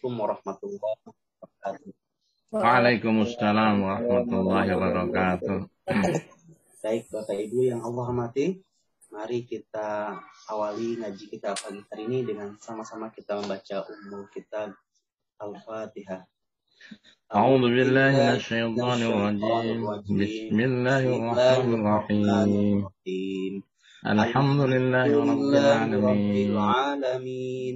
Assalamualaikum warahmatullahi wabarakatuh. Waalaikumsalam warahmatullahi wabarakatuh. Baik Bapak Ibu yang Allah hormati, mari kita awali ngaji kita pagi hari ini dengan sama-sama kita membaca umul kitab Al-Fatihah. أعوذ بالله من الشيطان الرجيم بسم الله الرحمن الرحيم الحمد لله رب العالمين العالمين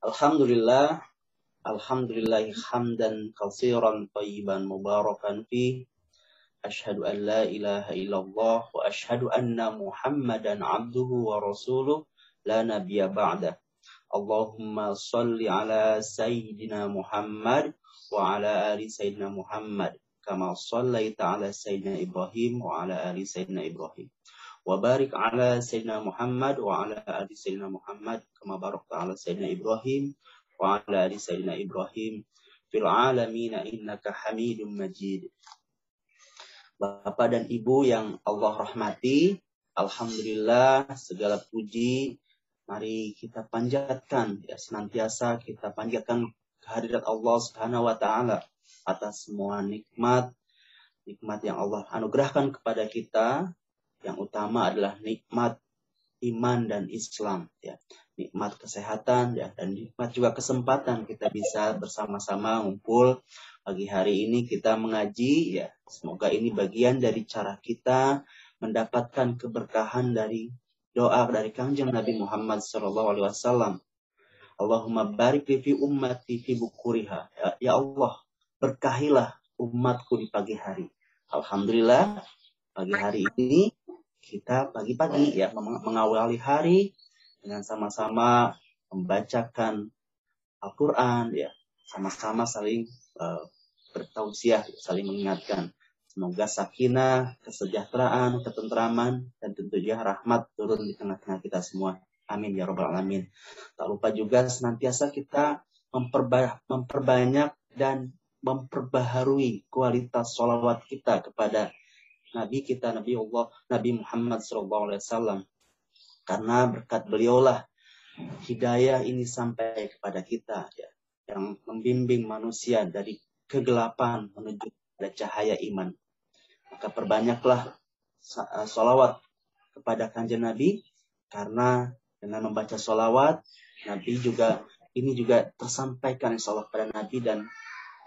Alhamdulillah. Alhamdulillah hamdan katsiran tayyiban mubarakan fi. Ashhadu an la ilaha illallah wa ashhadu anna Muhammadan abduhu wa rasuluh la nabiyya ba'dah. Allahumma salli ala sayyidina Muhammad wa ala ali sayyidina Muhammad kama sallaita ala sayyidina Ibrahim wa ala ali sayyidina Ibrahim. وبارك على سيدنا محمد وعلى آل سيدنا محمد كما باركت على سيدنا إبراهيم وعلى آل سيدنا إبراهيم في العالمين إنك حميد مجيد Bapak dan Ibu yang Allah rahmati, Alhamdulillah segala puji mari kita panjatkan ya senantiasa kita panjatkan kehadirat Allah Subhanahu wa taala atas semua nikmat nikmat yang Allah anugerahkan kepada kita yang utama adalah nikmat iman dan Islam ya. Nikmat kesehatan ya dan nikmat juga kesempatan kita bisa bersama-sama ngumpul. Pagi hari ini kita mengaji ya. Semoga ini bagian dari cara kita mendapatkan keberkahan dari doa dari kanjeng Nabi Muhammad SAW Allahumma barik li fi ummati fi bukuriha. Ya, ya Allah berkahilah umatku di pagi hari. Alhamdulillah pagi hari ini kita pagi-pagi ya mengawali hari dengan sama-sama membacakan Al-Qur'an ya, sama-sama saling uh, bertausiah, saling mengingatkan. Semoga sakinah, kesejahteraan, ketentraman dan tentunya rahmat turun di tengah-tengah kita semua. Amin ya robbal alamin. Tak lupa juga senantiasa kita memperba memperbanyak dan memperbaharui kualitas sholawat kita kepada Nabi kita Nabi Allah Nabi Muhammad SAW karena berkat beliaulah hidayah ini sampai kepada kita ya yang membimbing manusia dari kegelapan menuju pada cahaya iman. Maka perbanyaklah solawat kepada kanjeng Nabi. Karena dengan membaca solawat Nabi juga ini juga tersampaikan insya Allah kepada Nabi dan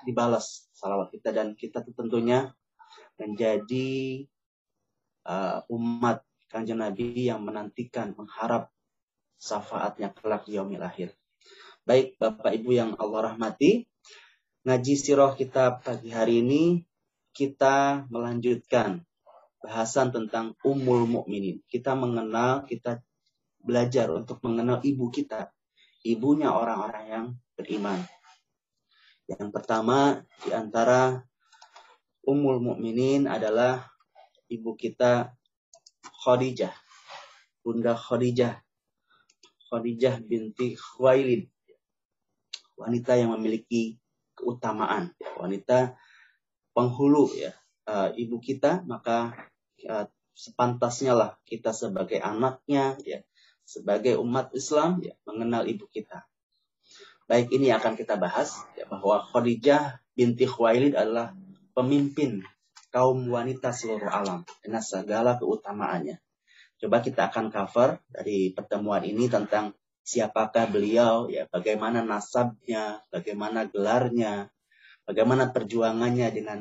dibalas salawat kita. Dan kita tentunya menjadi uh, umat kanjeng Nabi yang menantikan, mengharap syafaatnya kelak di yaumil akhir. Baik Bapak Ibu yang Allah rahmati, ngaji sirah kita pagi hari ini kita melanjutkan bahasan tentang umul mukminin. Kita mengenal, kita belajar untuk mengenal ibu kita, ibunya orang-orang yang beriman. Yang pertama di antara Ummul Mukminin adalah ibu kita Khadijah. Bunda Khadijah. Khadijah binti Khuwailid. Wanita yang memiliki keutamaan, wanita penghulu ya. Uh, ibu kita maka uh, sepantasnya lah kita sebagai anaknya ya, sebagai umat Islam ya mengenal ibu kita. Baik ini akan kita bahas ya bahwa Khadijah binti Khuwailid adalah pemimpin kaum wanita seluruh alam dengan segala keutamaannya. Coba kita akan cover dari pertemuan ini tentang siapakah beliau, ya bagaimana nasabnya, bagaimana gelarnya, bagaimana perjuangannya dengan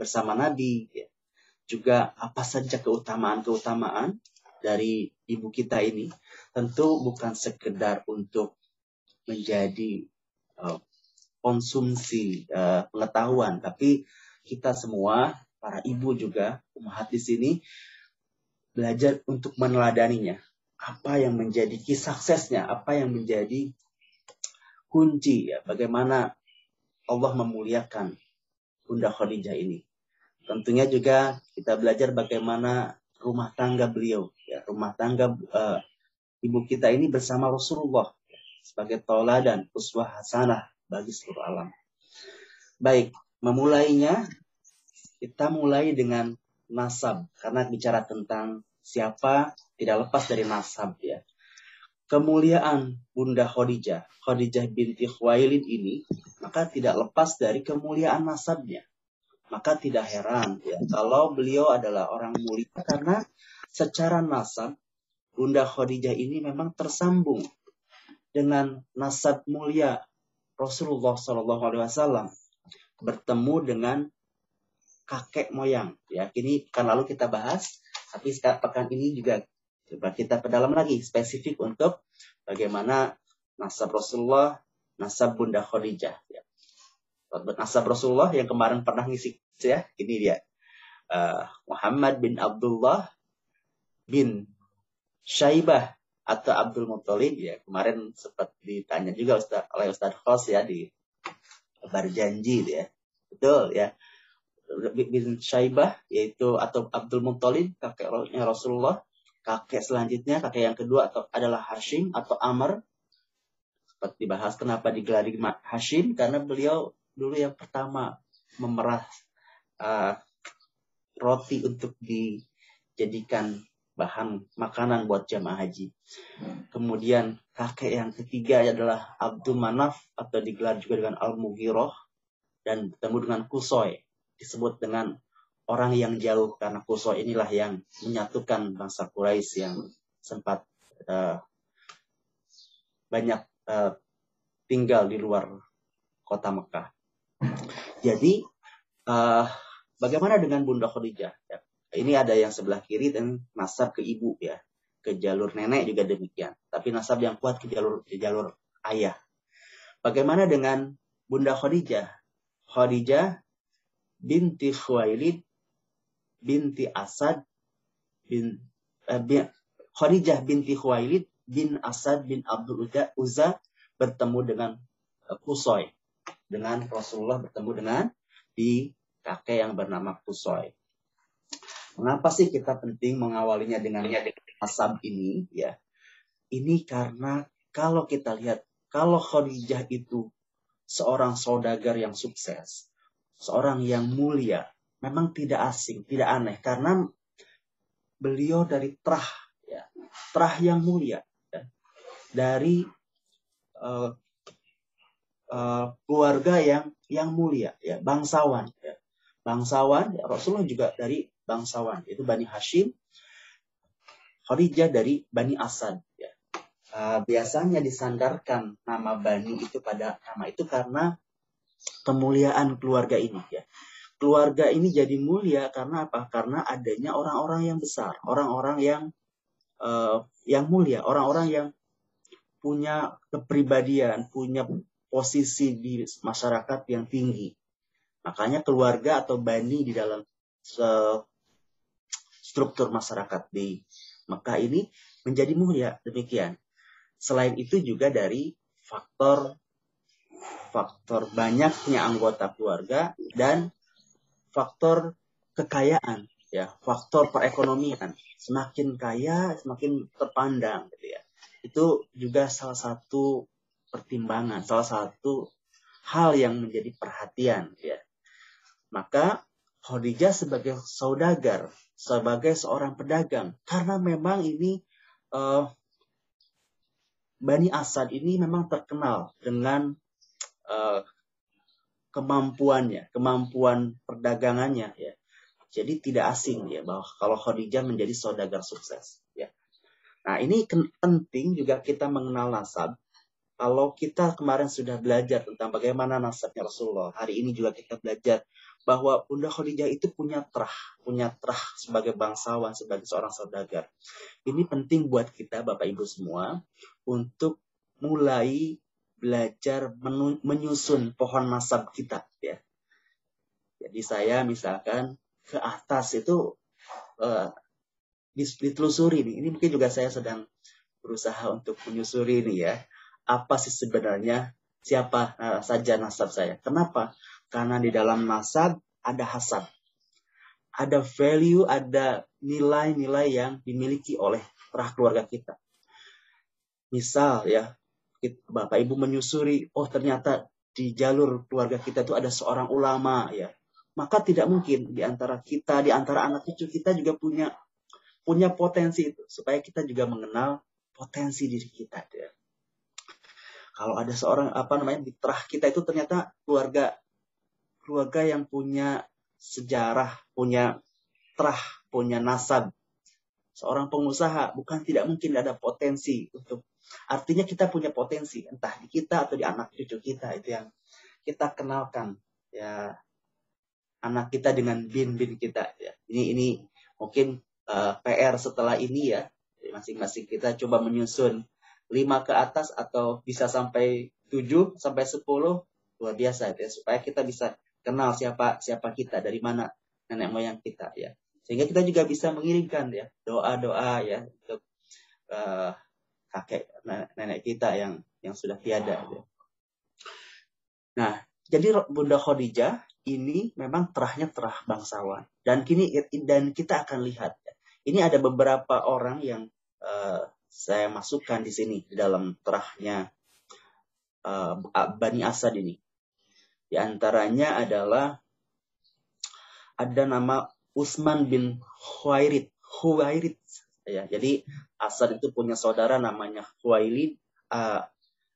bersama Nabi, ya. juga apa saja keutamaan-keutamaan dari ibu kita ini. Tentu bukan sekedar untuk menjadi uh, konsumsi uh, pengetahuan, tapi kita semua, para ibu juga, umat di sini, belajar untuk meneladaninya. Apa yang menjadi kisah suksesnya, apa yang menjadi kunci ya, bagaimana Allah memuliakan Bunda Khadijah ini. Tentunya juga kita belajar bagaimana rumah tangga beliau, ya, rumah tangga uh, ibu kita ini bersama Rasulullah sebagai tauladan uswah hasanah bagi seluruh alam. Baik, memulainya kita mulai dengan nasab karena bicara tentang siapa tidak lepas dari nasab ya. Kemuliaan Bunda Khadijah, Khadijah binti Khuwailid ini maka tidak lepas dari kemuliaan nasabnya. Maka tidak heran ya kalau beliau adalah orang mulia karena secara nasab Bunda Khadijah ini memang tersambung dengan nasab mulia Rasulullah Shallallahu Alaihi Wasallam bertemu dengan kakek moyang. Ya, ini kan lalu kita bahas, tapi pekan ini juga coba kita perdalam lagi spesifik untuk bagaimana nasab Rasulullah, nasab Bunda Khadijah. Ya. Nasab Rasulullah yang kemarin pernah ngisi ya, ini dia. Uh, Muhammad bin Abdullah bin Syaibah atau Abdul Muttalib ya kemarin sempat ditanya juga Ustaz, oleh Ustaz Khos ya di berjanji ya betul ya bin Syaibah yaitu atau Abdul Muttalib kakeknya Rasulullah. Kakek selanjutnya kakek yang kedua atau adalah Hashim atau Amr. Seperti dibahas kenapa digelari Hashim karena beliau dulu yang pertama memerah uh, roti untuk dijadikan bahan makanan buat jamaah haji. Kemudian kakek yang ketiga adalah Abdul Manaf atau digelar juga dengan Al-Mughirah dan bertemu dengan Kusoy disebut dengan orang yang jauh karena Kusoy inilah yang menyatukan bangsa Quraisy yang sempat uh, banyak uh, tinggal di luar kota Mekah. Jadi uh, bagaimana dengan Bunda Khadijah? Ya, ini ada yang sebelah kiri dan nasab ke ibu ya. Ke jalur nenek juga demikian. Tapi nasab yang kuat ke jalur ke jalur ayah. Bagaimana dengan Bunda Khadijah? Khadijah binti Khuwailid binti Asad bin, eh, bin Khadijah binti Khuwailid bin Asad bin Abdul Uzza bertemu dengan Kusoy. Dengan Rasulullah bertemu dengan di kakek yang bernama Kusoy. Mengapa sih kita penting mengawalinya dengan asab ini? Ya, ini karena kalau kita lihat kalau Khadijah itu seorang saudagar yang sukses, seorang yang mulia, memang tidak asing, tidak aneh karena beliau dari terah, ya, terah yang mulia, ya, dari uh, uh, keluarga yang yang mulia, ya, bangsawan, ya, bangsawan. Ya, Rasulullah juga dari bangsawan, itu Bani Hashim, Khadijah dari Bani Asad. Ya. Uh, biasanya disandarkan nama Bani itu pada nama itu karena kemuliaan keluarga ini. Ya. Keluarga ini jadi mulia karena apa? Karena adanya orang-orang yang besar, orang-orang yang uh, yang mulia, orang-orang yang punya kepribadian, punya posisi di masyarakat yang tinggi. Makanya keluarga atau bani di dalam struktur masyarakat di Mekah ini menjadi mulia demikian. Selain itu juga dari faktor faktor banyaknya anggota keluarga dan faktor kekayaan ya faktor perekonomian. Semakin kaya semakin terpandang gitu ya. Itu juga salah satu pertimbangan salah satu hal yang menjadi perhatian ya. Maka Khadijah sebagai saudagar sebagai seorang pedagang karena memang ini uh, Bani Asad ini memang terkenal dengan uh, kemampuannya, kemampuan perdagangannya ya. Jadi tidak asing ya bahwa kalau Khadijah menjadi saudagar sukses ya. Nah, ini penting juga kita mengenal nasab. Kalau kita kemarin sudah belajar tentang bagaimana nasabnya Rasulullah, hari ini juga kita belajar bahwa Bunda Khadijah itu punya terah, punya terah sebagai bangsawan, sebagai seorang saudagar. Ini penting buat kita Bapak Ibu semua untuk mulai belajar menyusun pohon nasab kita ya. Jadi saya misalkan ke atas itu uh, ditelusuri nih. Ini mungkin juga saya sedang berusaha untuk menyusuri ini ya. Apa sih sebenarnya siapa uh, saja nasab saya. Kenapa? Karena di dalam nasab ada hasad. Ada value, ada nilai-nilai yang dimiliki oleh terah keluarga kita. Misal ya, Bapak Ibu menyusuri, oh ternyata di jalur keluarga kita itu ada seorang ulama ya. Maka tidak mungkin di antara kita, di antara anak cucu kita juga punya punya potensi itu supaya kita juga mengenal potensi diri kita ya. Kalau ada seorang apa namanya di terah kita itu ternyata keluarga keluarga yang punya sejarah, punya terah, punya nasab. Seorang pengusaha bukan tidak mungkin ada potensi untuk artinya kita punya potensi entah di kita atau di anak cucu kita itu yang kita kenalkan ya. Anak kita dengan bin-bin kita ya. Ini ini mungkin uh, eh, PR setelah ini ya. Masing-masing kita coba menyusun lima ke atas atau bisa sampai tujuh sampai sepuluh luar biasa ya. Supaya kita bisa kenal siapa siapa kita dari mana nenek moyang kita ya. Sehingga kita juga bisa mengirimkan ya doa-doa ya untuk uh, kakek nenek kita yang yang sudah tiada. Nah, jadi Bunda Khadijah ini memang terahnya terah bangsawan dan kini dan kita akan lihat ini ada beberapa orang yang uh, saya masukkan di sini di dalam terahnya uh, Bani Asad ini. Di antaranya adalah ada nama Usman bin Huwairid. Huwairid. Ya, jadi Asad itu punya saudara namanya Huwailid. Uh,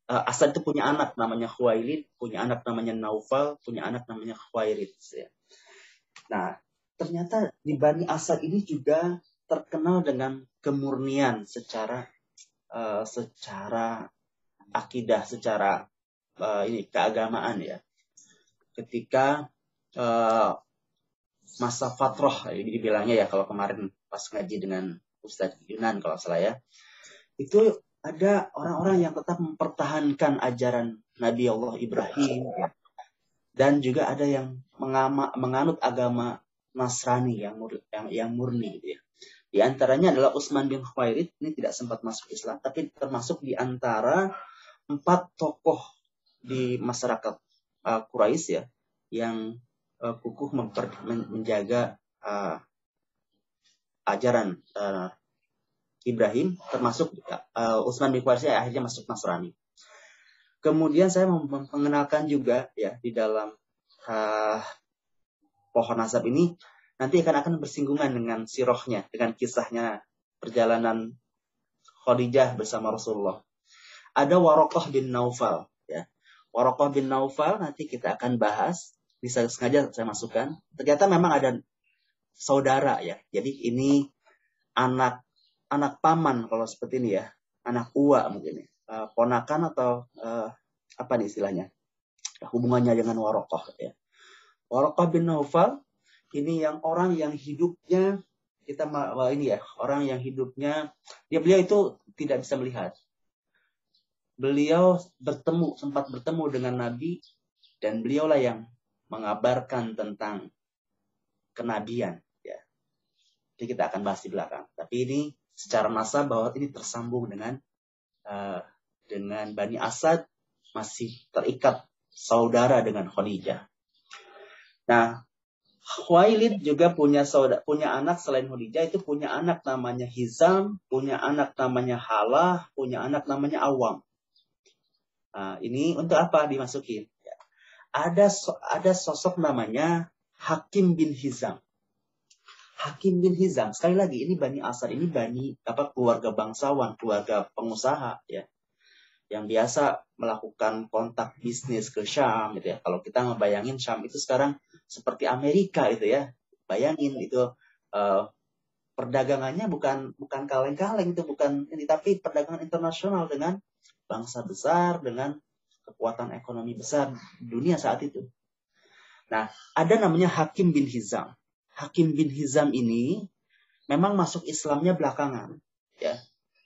Asad itu punya anak namanya Huwailid, punya anak namanya Naufal, punya anak namanya Huwairid. Ya. Nah, ternyata di Bani Asad ini juga terkenal dengan kemurnian secara uh, secara akidah, secara uh, ini keagamaan ya ketika uh, masa fatroh ini dibilangnya ya kalau kemarin pas ngaji dengan Ustadz Yunan kalau salah ya. Itu ada orang-orang yang tetap mempertahankan ajaran Nabi Allah Ibrahim. Dan juga ada yang mengama, menganut agama Nasrani yang mur, yang, yang murni ya. Di antaranya adalah Utsman bin Khuwailid ini tidak sempat masuk Islam tapi termasuk di antara empat tokoh di masyarakat uh, Quraisy ya yang uh, kukuh memper, men, menjaga uh, ajaran uh, Ibrahim termasuk uh, Utsman bin Khuwailid akhirnya masuk Nasrani. Kemudian saya mengenalkan juga ya di dalam uh, pohon nasab ini nanti akan akan bersinggungan dengan sirohnya, dengan kisahnya perjalanan Khadijah bersama Rasulullah. Ada Warokoh bin Naufal. Warokah bin Naufal nanti kita akan bahas. Bisa sengaja saya masukkan. Ternyata memang ada saudara ya. Jadi ini anak anak paman kalau seperti ini ya. Anak uwa mungkin ya. Uh, ponakan atau uh, apa nih istilahnya? Hubungannya dengan Warokoh ya. Warokoh bin Naufal ini yang orang yang hidupnya kita ini ya orang yang hidupnya dia beliau itu tidak bisa melihat beliau bertemu sempat bertemu dengan Nabi dan beliaulah yang mengabarkan tentang kenabian ya. Jadi kita akan bahas di belakang. Tapi ini secara masa bahwa ini tersambung dengan uh, dengan Bani Asad masih terikat saudara dengan Khadijah. Nah, Khuwailid juga punya saudara, punya anak selain Khadijah itu punya anak namanya Hizam, punya anak namanya Halah, punya anak namanya Awam. Nah, ini untuk apa dimasukin? Ya. Ada ada sosok namanya Hakim bin Hizam. Hakim bin Hizam, sekali lagi ini Bani Asar, ini Bani apa keluarga bangsawan, keluarga pengusaha ya. Yang biasa melakukan kontak bisnis ke Syam gitu ya. Kalau kita ngebayangin Syam itu sekarang seperti Amerika itu ya. Bayangin itu uh, perdagangannya bukan bukan kaleng-kaleng itu bukan ini tapi perdagangan internasional dengan bangsa besar dengan kekuatan ekonomi besar dunia saat itu. Nah, ada namanya Hakim bin Hizam. Hakim bin Hizam ini memang masuk Islamnya belakangan, ya.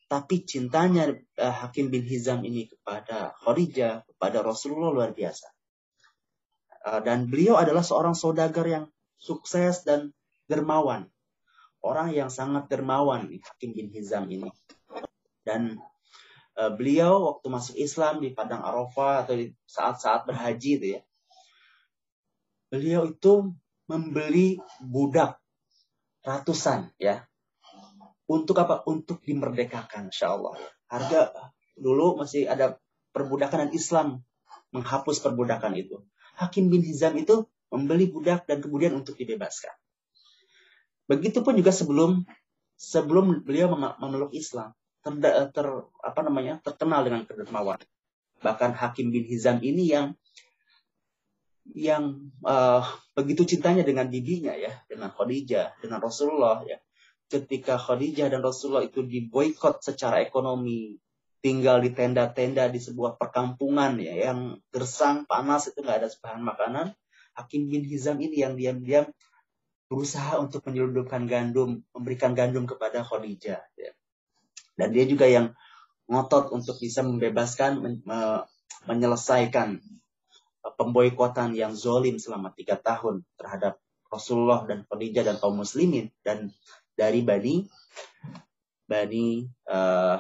Tapi cintanya uh, Hakim bin Hizam ini kepada Khadijah, kepada Rasulullah luar biasa. Uh, dan beliau adalah seorang saudagar yang sukses dan dermawan. Orang yang sangat dermawan, Hakim bin Hizam ini. Dan uh, beliau waktu masuk Islam di padang Arafah atau saat-saat berhaji ya. Beliau itu membeli budak ratusan ya. Untuk apa? Untuk dimerdekakan insya Allah. Harga dulu masih ada perbudakan dan Islam menghapus perbudakan itu. Hakim bin Hizam itu membeli budak dan kemudian untuk dibebaskan. Begitupun juga sebelum sebelum beliau memeluk Islam, ter, ter apa namanya terkenal dengan kedermawan. Bahkan Hakim bin Hizam ini yang yang uh, begitu cintanya dengan bibinya ya, dengan Khadijah, dengan Rasulullah ya. Ketika Khadijah dan Rasulullah itu diboykot secara ekonomi, tinggal di tenda-tenda di sebuah perkampungan ya yang gersang, panas itu nggak ada bahan makanan. Hakim bin Hizam ini yang diam-diam berusaha untuk menyelundupkan gandum, memberikan gandum kepada Khadijah. Ya. Dan dia juga yang ngotot untuk bisa membebaskan, men, me, menyelesaikan uh, pemboikotan yang zolim selama tiga tahun terhadap Rasulullah dan Khadijah dan kaum muslimin dan dari Bani Bani uh,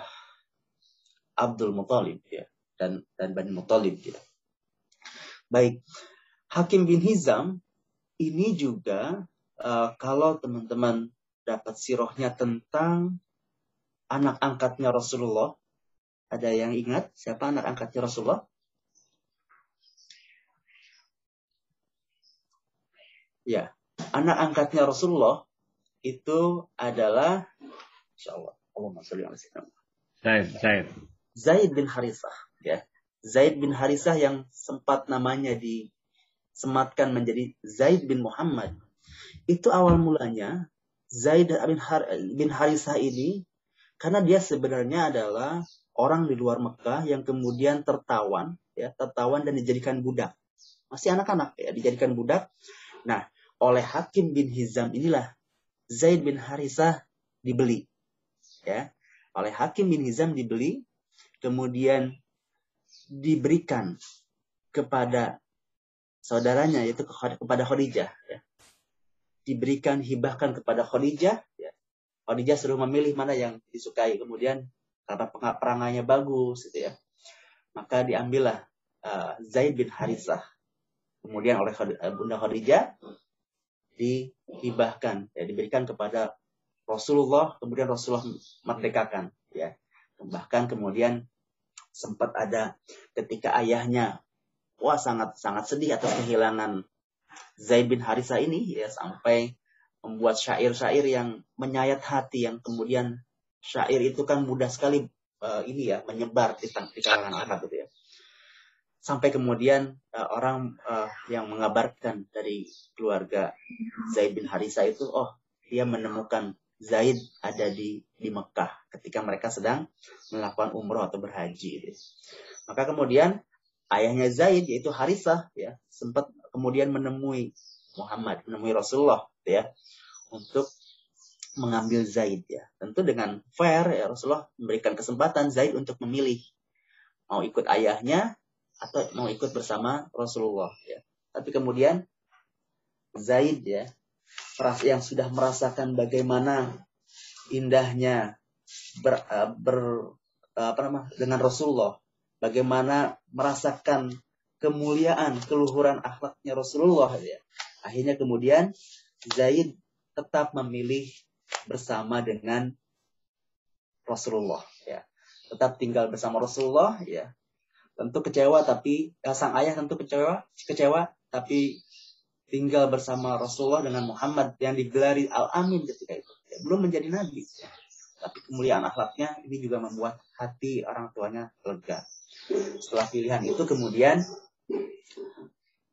Abdul Muthalib ya dan dan Bani Muthalib ya. Baik, Hakim bin Hizam ini juga uh, kalau teman-teman dapat sirohnya tentang anak angkatnya Rasulullah. Ada yang ingat siapa anak angkatnya Rasulullah? Ya, anak angkatnya Rasulullah itu adalah Insya Allah. Allahumma sholli ala Zaid, Zaid. Zaid bin Harisah, ya. Zaid bin Harisah yang sempat namanya disematkan menjadi Zaid bin Muhammad. Itu awal mulanya Zaid bin, Har bin Harisah ini karena dia sebenarnya adalah orang di luar Mekah yang kemudian tertawan, ya, tertawan dan dijadikan budak. Masih anak-anak ya, dijadikan budak. Nah, oleh Hakim bin Hizam inilah Zaid bin Harisah dibeli. Ya. Oleh Hakim bin Hizam dibeli, kemudian diberikan kepada saudaranya yaitu kepada Khadijah ya. Diberikan hibahkan kepada Khadijah ya. Khadijah suruh memilih mana yang disukai. Kemudian karena perangainya bagus gitu ya. Maka diambillah uh, Zaid bin Harisah. Kemudian oleh uh, Bunda Khadijah dihibahkan, ya, diberikan kepada Rasulullah, kemudian Rasulullah merdekakan. Ya. Bahkan kemudian sempat ada ketika ayahnya wah sangat sangat sedih atas kehilangan Zaid bin Harisah ini ya sampai membuat syair-syair yang menyayat hati yang kemudian syair itu kan mudah sekali uh, ini ya menyebar di, di kalangan Arab gitu ya. Sampai kemudian uh, orang uh, yang mengabarkan dari keluarga Zaid bin Harisa itu oh dia menemukan Zaid ada di di Mekah ketika mereka sedang melakukan umroh atau berhaji gitu. Maka kemudian ayahnya Zaid yaitu Harisah ya sempat kemudian menemui Muhammad, menemui Rasulullah ya untuk mengambil Zaid ya. Tentu dengan fair ya Rasulullah memberikan kesempatan Zaid untuk memilih mau ikut ayahnya atau mau ikut bersama Rasulullah ya. Tapi kemudian Zaid ya yang sudah merasakan bagaimana indahnya ber, eh, ber apa nama dengan Rasulullah, bagaimana merasakan kemuliaan, keluhuran akhlaknya Rasulullah ya. Akhirnya kemudian Zaid tetap memilih bersama dengan Rasulullah ya. Tetap tinggal bersama Rasulullah ya. Tentu kecewa tapi ya, sang ayah tentu kecewa, kecewa tapi tinggal bersama Rasulullah dengan Muhammad yang digelari Al-Amin ketika itu. Belum menjadi nabi. Tapi kemuliaan akhlaknya ini juga membuat hati orang tuanya lega. Setelah pilihan itu kemudian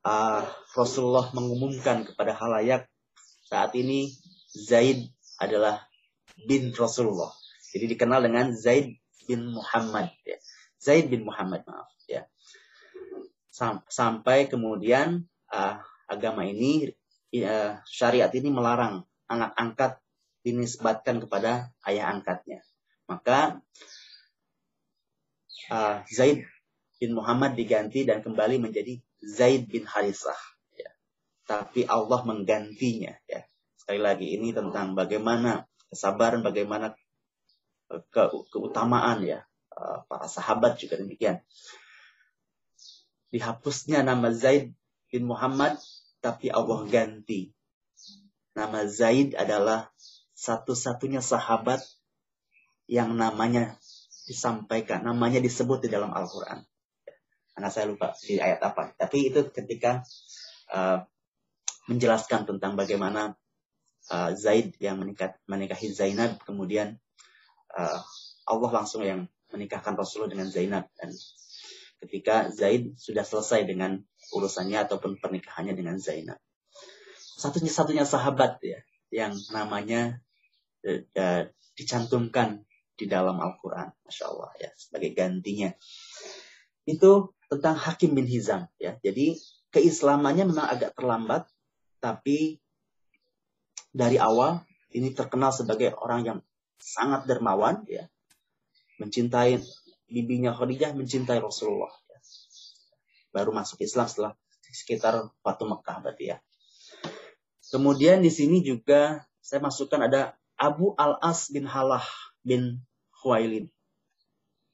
uh, Rasulullah mengumumkan kepada halayak saat ini Zaid adalah bin Rasulullah. Jadi dikenal dengan Zaid bin Muhammad. Ya. Zaid bin Muhammad, maaf. Ya. Sampai kemudian uh, agama ini, uh, syariat ini melarang anak angkat dinisbatkan kepada ayah angkatnya. Maka uh, Zaid bin Muhammad diganti dan kembali menjadi Zaid bin Harisah tapi Allah menggantinya ya. Sekali lagi ini tentang bagaimana kesabaran, bagaimana ke keutamaan ya uh, para sahabat juga demikian. Dihapusnya nama Zaid bin Muhammad, tapi Allah ganti. Nama Zaid adalah satu-satunya sahabat yang namanya disampaikan, namanya disebut di dalam Al-Quran. Karena saya lupa di ayat apa. Tapi itu ketika uh, menjelaskan tentang bagaimana uh, Zaid yang menikah, menikahi Zainab, kemudian uh, Allah langsung yang menikahkan Rasulullah dengan Zainab dan ketika Zaid sudah selesai dengan urusannya ataupun pernikahannya dengan Zainab. Satunya-satunya sahabat ya yang namanya uh, dicantumkan di dalam Al-Quran, masya Allah ya sebagai gantinya. Itu tentang Hakim bin Hizam ya. Jadi keislamannya memang agak terlambat, tapi dari awal ini terkenal sebagai orang yang sangat dermawan ya mencintai bibinya Khadijah mencintai Rasulullah. Baru masuk Islam setelah sekitar Fatu Mekah berarti ya. Kemudian di sini juga saya masukkan ada Abu Al As bin Halah bin Khuwailid.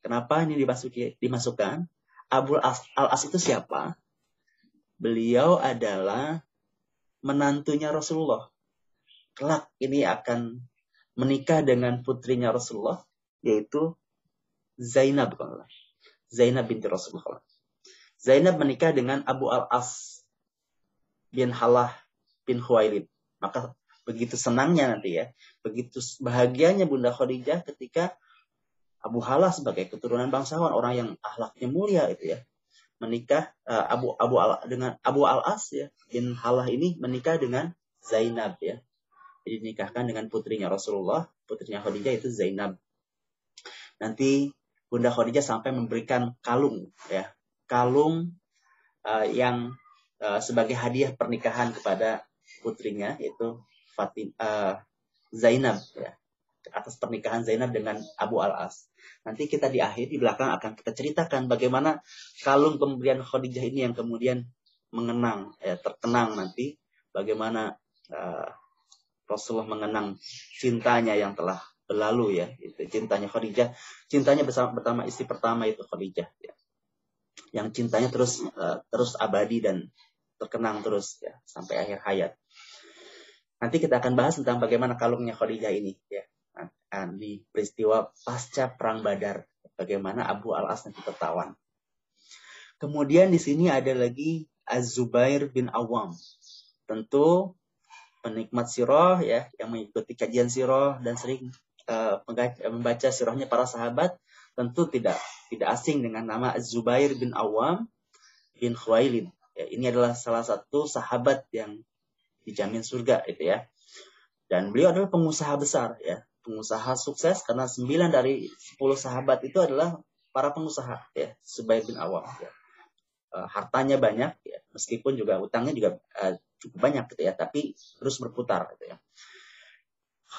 Kenapa ini dimasuki, dimasukkan? Abu Al As itu siapa? Beliau adalah menantunya Rasulullah. Kelak ini akan menikah dengan putrinya Rasulullah yaitu Zainab Zainab binti Rasulullah. Zainab menikah dengan Abu Al-As bin Halah bin Khuwailid. Maka begitu senangnya nanti ya, begitu bahagianya Bunda Khadijah ketika Abu Halah sebagai keturunan bangsawan, orang yang ahlaknya mulia itu ya, menikah uh, Abu Abu Al dengan Abu Al As ya bin Halah ini menikah dengan Zainab ya. Jadi dinikahkan dengan putrinya Rasulullah, putrinya Khadijah itu Zainab. Nanti Bunda Khadijah sampai memberikan kalung ya. Kalung uh, yang uh, sebagai hadiah pernikahan kepada putrinya yaitu Fatim uh, Zainab ya. Atas pernikahan Zainab dengan Abu Al As. Nanti kita di akhir di belakang akan kita ceritakan bagaimana kalung pemberian Khadijah ini yang kemudian mengenang ya terkenang nanti. Bagaimana uh, Rasulullah mengenang cintanya yang telah berlalu ya itu cintanya Khadijah. Cintanya bersama pertama istri pertama itu Khadijah ya. Yang cintanya terus uh, terus abadi dan terkenang terus ya sampai akhir hayat. Nanti kita akan bahas tentang bagaimana kalungnya Khadijah ini ya. Di peristiwa pasca perang Badar bagaimana Abu Al As nanti tertawan kemudian di sini ada lagi Az-Zubair bin Awam. Tentu penikmat sirah ya yang mengikuti kajian sirah dan sering uh, membaca sirahnya para sahabat tentu tidak tidak asing dengan nama Zubair bin Awam bin Khuwailid. Ya, ini adalah salah satu sahabat yang dijamin surga itu ya. Dan beliau adalah pengusaha besar ya, pengusaha sukses karena sembilan dari sepuluh sahabat itu adalah para pengusaha ya, Zubair bin Awam ya. Uh, hartanya banyak ya, meskipun juga utangnya juga uh, cukup banyak gitu ya, tapi terus berputar gitu ya.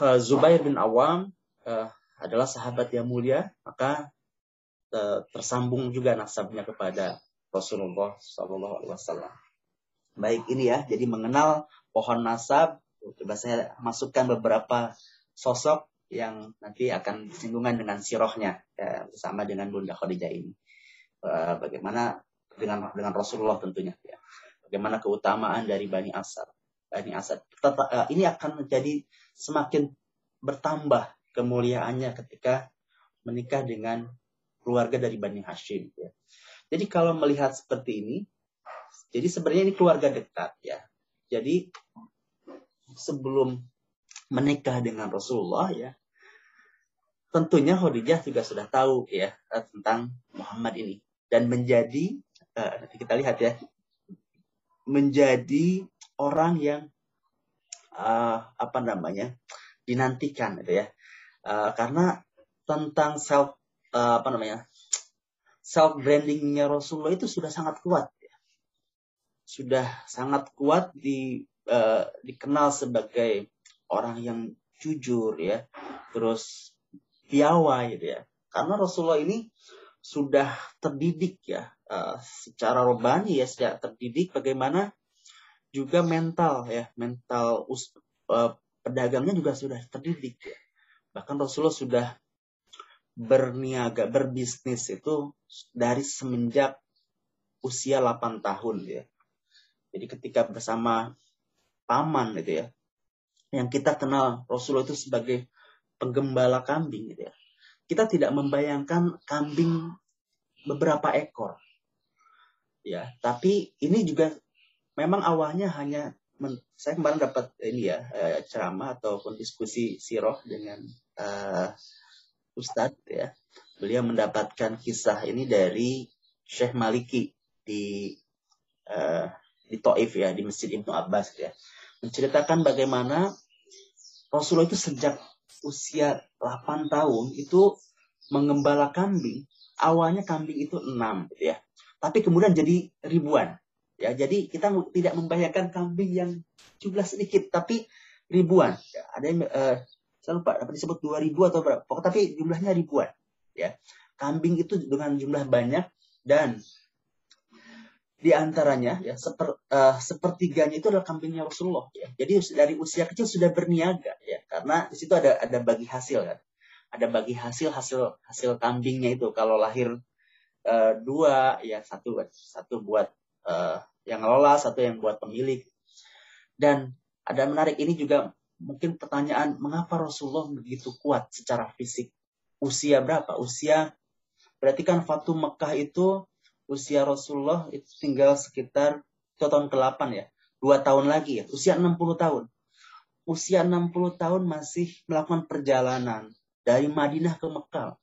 Zubair bin Awam uh, adalah sahabat yang mulia, maka uh, tersambung juga nasabnya kepada Rasulullah Shallallahu Alaihi Wasallam. Baik ini ya, jadi mengenal pohon nasab. Coba saya masukkan beberapa sosok yang nanti akan bersinggungan dengan sirohnya ya, bersama dengan Bunda Khadijah ini. Uh, bagaimana dengan dengan Rasulullah tentunya ya. Bagaimana keutamaan dari Bani Asad. Bani Asad. ini akan menjadi semakin bertambah kemuliaannya ketika menikah dengan keluarga dari Bani Hashim. Ya. Jadi kalau melihat seperti ini, jadi sebenarnya ini keluarga dekat ya. Jadi sebelum menikah dengan Rasulullah ya, tentunya Khadijah juga sudah tahu ya tentang Muhammad ini dan menjadi uh, kita lihat ya menjadi orang yang uh, apa namanya dinantikan gitu ya uh, karena tentang self uh, apa namanya self brandingnya Rasulullah itu sudah sangat kuat ya. sudah sangat kuat di uh, dikenal sebagai orang yang jujur ya terus piawai gitu ya karena Rasulullah ini sudah terdidik ya uh, secara robani ya sudah terdidik bagaimana juga mental ya mental us, uh, pedagangnya juga sudah terdidik ya. Bahkan Rasulullah sudah berniaga, berbisnis itu dari semenjak usia 8 tahun ya. Jadi ketika bersama paman gitu ya, yang kita kenal Rasulullah itu sebagai penggembala kambing gitu ya. Kita tidak membayangkan kambing beberapa ekor. Ya, tapi ini juga memang awalnya hanya men, saya kemarin dapat ini ya eh, ceramah ataupun diskusi siroh dengan uh, Ustadz ya. Beliau mendapatkan kisah ini dari Syekh Maliki di uh, di Taif ya, di Masjid Ibnu Abbas ya. Menceritakan bagaimana Rasulullah itu sejak usia 8 tahun itu mengembala kambing. Awalnya kambing itu 6 gitu ya. Tapi kemudian jadi ribuan. Ya, jadi kita tidak membayangkan kambing yang jumlah sedikit tapi ribuan. Ya, ada yang uh, saya lupa dapat disebut 2000 atau berapa. Pokoknya tapi jumlahnya ribuan. Ya. Kambing itu dengan jumlah banyak dan di antaranya ya seper, uh, sepertiganya itu adalah kambingnya Rasulullah ya. Jadi dari usia kecil sudah berniaga ya karena di situ ada ada bagi hasil kan. Ada bagi hasil hasil hasil kambingnya itu kalau lahir uh, dua ya satu satu buat uh, yang ngelola, satu yang buat pemilik. Dan ada menarik ini juga mungkin pertanyaan mengapa Rasulullah begitu kuat secara fisik? Usia berapa? Usia berarti kan Fatu Mekah itu usia Rasulullah itu tinggal sekitar itu tahun ke-8 ya. Dua tahun lagi ya. Usia 60 tahun. Usia 60 tahun masih melakukan perjalanan dari Madinah ke Mekah.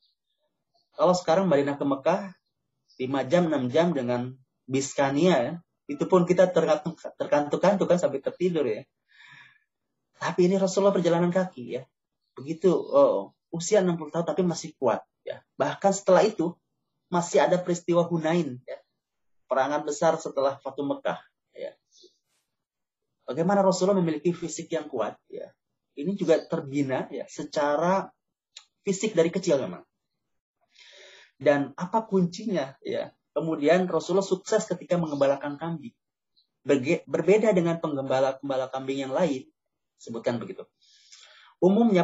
Kalau sekarang Madinah ke Mekah 5 jam 6 jam dengan Biskania ya. Itu pun kita terkantuk-kantuk kan sampai tertidur ya. Tapi ini Rasulullah perjalanan kaki ya. Begitu oh, usia 60 tahun tapi masih kuat ya. Bahkan setelah itu masih ada peristiwa Hunain ya. Perangan besar setelah Fatu Mekah ya. Bagaimana Rasulullah memiliki fisik yang kuat ya. Ini juga terbina ya secara fisik dari kecil memang. Dan apa kuncinya ya? Kemudian Rasulullah sukses ketika mengembalakan kambing. Berbeda dengan penggembala-pembala kambing yang lain, sebutkan begitu. Umumnya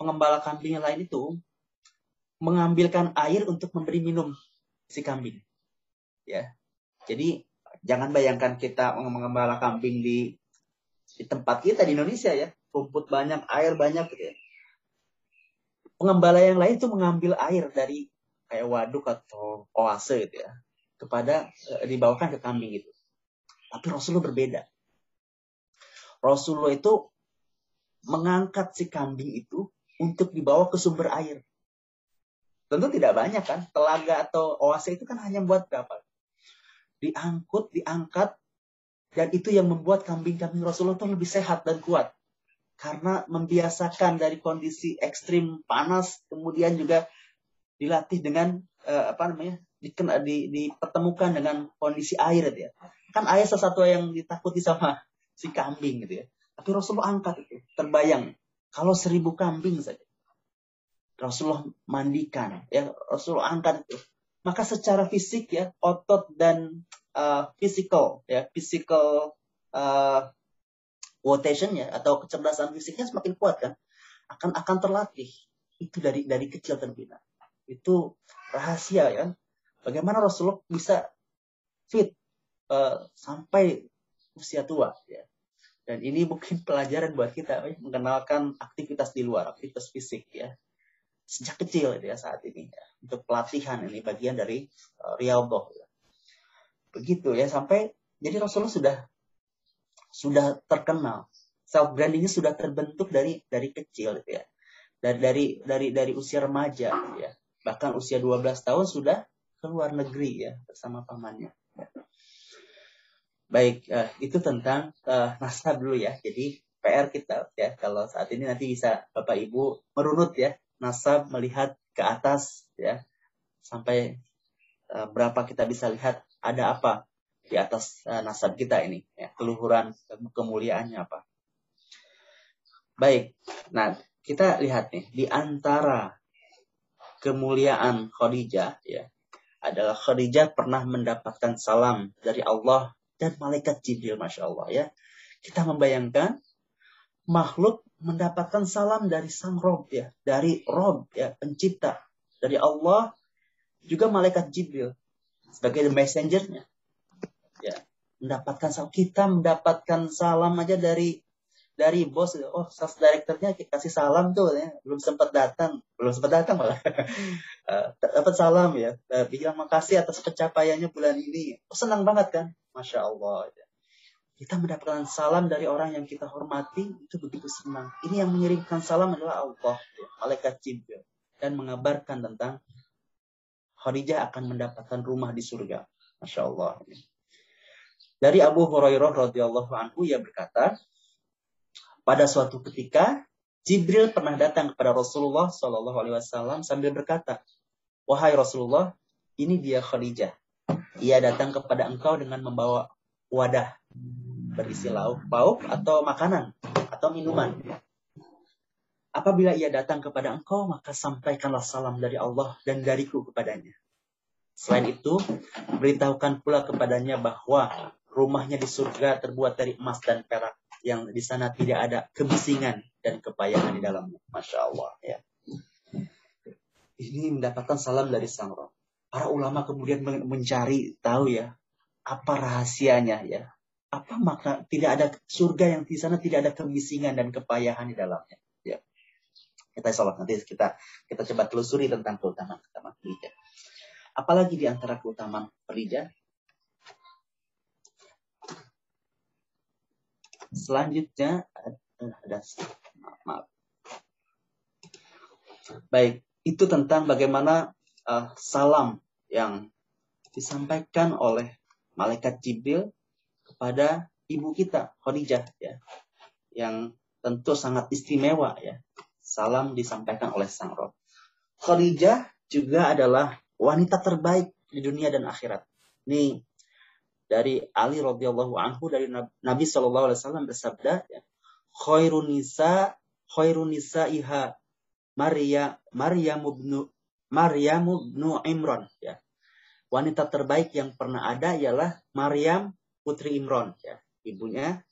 pengembala kambing yang lain itu mengambilkan air untuk memberi minum si kambing. Ya. Jadi jangan bayangkan kita mengembala kambing di di tempat kita di Indonesia ya, rumput banyak, air banyak gitu ya. Pengembala yang lain itu mengambil air dari kayak waduk atau oase gitu ya, kepada e, dibawakan ke kambing itu. Tapi Rasulullah berbeda. Rasulullah itu mengangkat si kambing itu untuk dibawa ke sumber air. Tentu tidak banyak kan. Telaga atau oase itu kan hanya buat berapa? Diangkut, diangkat, dan itu yang membuat kambing-kambing Rasulullah itu lebih sehat dan kuat. Karena membiasakan dari kondisi ekstrim panas, kemudian juga dilatih dengan uh, apa namanya dikena, di, dipertemukan dengan kondisi air gitu ya. Kan air sesuatu yang ditakuti sama si kambing gitu ya. Tapi Rasulullah angkat itu, terbayang kalau seribu kambing saja Rasulullah mandikan, ya Rasulullah angkat itu. Maka secara fisik ya otot dan uh, physical ya physical uh, quotation ya atau kecerdasan fisiknya semakin kuat kan akan akan terlatih itu dari dari kecil terbina itu rahasia ya bagaimana Rasulullah bisa fit uh, sampai usia tua ya. Dan ini mungkin pelajaran buat kita ya, mengenalkan aktivitas di luar aktivitas fisik ya. Sejak kecil ya saat ini ya. untuk pelatihan ini bagian dari uh, riyadhah ya. begitu ya sampai jadi Rasulullah sudah sudah terkenal. Self brandingnya sudah terbentuk dari dari kecil ya. Dari dari dari dari usia remaja ya bahkan usia 12 tahun sudah ke luar negeri ya bersama pamannya ya. baik uh, itu tentang uh, nasab dulu ya jadi PR kita ya kalau saat ini nanti bisa Bapak Ibu merunut ya nasab melihat ke atas ya sampai uh, berapa kita bisa lihat ada apa di atas uh, nasab kita ini ya keluhuran kemuliaannya apa baik nah kita lihat nih di antara kemuliaan Khadijah ya adalah Khadijah pernah mendapatkan salam dari Allah dan malaikat Jibril masya Allah ya kita membayangkan makhluk mendapatkan salam dari sang Rob ya, dari Rob ya, pencipta. dari Allah juga malaikat Jibril sebagai the messengernya. Ya, mendapatkan salam kita mendapatkan salam aja dari dari bos oh sales directornya kasih salam tuh ya. Belum sempat datang. Belum sempat datang malah. Uh, dapat salam ya. Uh, bilang makasih atas pencapaiannya bulan ini. Oh, senang banget kan? Masya Allah ya. kita mendapatkan salam dari orang yang kita hormati itu begitu senang. Ini yang mengirimkan salam adalah Allah ya, malaikat Jibril. Dan mengabarkan tentang Khadijah akan mendapatkan rumah di surga. Masya Allah ya. dari Abu Hurairah radhiyallahu anhu ia berkata pada suatu ketika, Jibril pernah datang kepada Rasulullah Shallallahu Alaihi Wasallam sambil berkata, wahai Rasulullah, ini dia Khadijah. Ia datang kepada engkau dengan membawa wadah berisi lauk pauk atau makanan atau minuman. Apabila ia datang kepada engkau, maka sampaikanlah salam dari Allah dan dariku kepadanya. Selain itu, beritahukan pula kepadanya bahwa rumahnya di surga terbuat dari emas dan perak yang di sana tidak ada kebisingan dan kepayahan di dalamnya. Masya Allah. Ya. Ini mendapatkan salam dari sang roh. Para ulama kemudian mencari tahu ya apa rahasianya ya. Apa makna tidak ada surga yang di sana tidak ada kebisingan dan kepayahan di dalamnya. Ya. Kita sholat nanti kita kita coba telusuri tentang keutamaan keutamaan. Apalagi di antara keutamaan pelija Selanjutnya ada maaf. Baik, itu tentang bagaimana uh, salam yang disampaikan oleh malaikat Jibril kepada ibu kita Khadijah ya. Yang tentu sangat istimewa ya. Salam disampaikan oleh sang roh. Khadijah juga adalah wanita terbaik di dunia dan akhirat. Ini dari Ali radhiyallahu anhu dari Nabi Shallallahu alaihi wasallam bersabda khairun nisa khairun iha Maria Maryam ibnu Maryam ibnu Imran ya. Wanita terbaik yang pernah ada ialah Maryam putri Imran ya, ibunya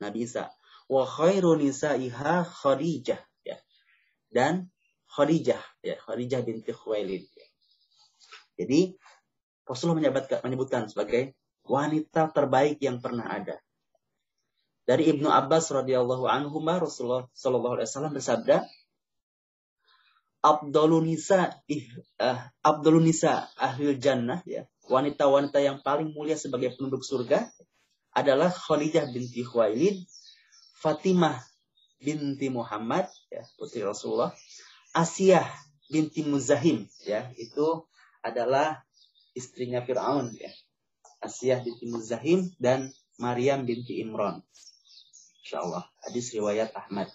Nabi Isa. Wa khairun iha Khadijah ya. Dan Khadijah ya, Khadijah binti Khuwailid. Ya. Jadi Rasulullah menyebutkan sebagai wanita terbaik yang pernah ada. Dari Ibnu Abbas radhiyallahu anhu Rasulullah sallallahu alaihi wasallam bersabda, Abdulun nisa uh, Abdulun nisa ahlul jannah ya. Wanita-wanita yang paling mulia sebagai penduduk surga adalah Khadijah binti Khuwailid, Fatimah binti Muhammad ya, putri Rasulullah, Asiyah binti Muzahim ya, itu adalah istrinya Firaun ya. Asiyah binti Muzahim dan Maryam binti Imran. Insyaallah hadis riwayat Ahmad.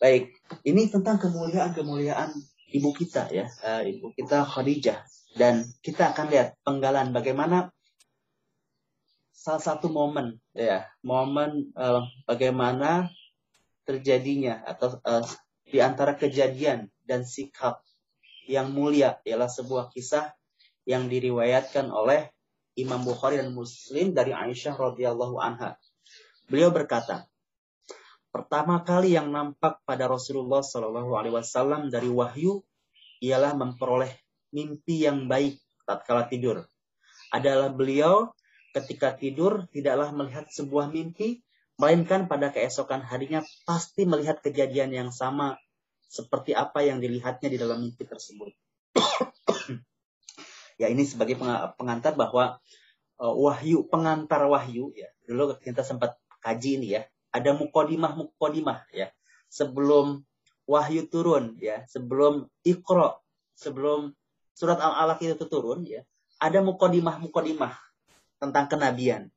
Baik, ini tentang kemuliaan-kemuliaan ibu kita ya, uh, ibu kita Khadijah dan kita akan lihat penggalan bagaimana salah satu momen ya, momen uh, bagaimana terjadinya atau uh, di antara kejadian dan sikap yang mulia ialah sebuah kisah yang diriwayatkan oleh Imam Bukhari dan Muslim dari Aisyah radhiyallahu anha. Beliau berkata, pertama kali yang nampak pada Rasulullah Shallallahu alaihi wasallam dari wahyu ialah memperoleh mimpi yang baik tatkala tidur. Adalah beliau ketika tidur tidaklah melihat sebuah mimpi, melainkan pada keesokan harinya pasti melihat kejadian yang sama seperti apa yang dilihatnya di dalam mimpi tersebut. Ya ini sebagai pengantar bahwa uh, wahyu pengantar wahyu ya dulu kita sempat kaji ini ya ada mukodimah mukodimah ya sebelum wahyu turun ya sebelum ikro sebelum surat al alaq itu turun ya ada mukodimah mukodimah tentang kenabian.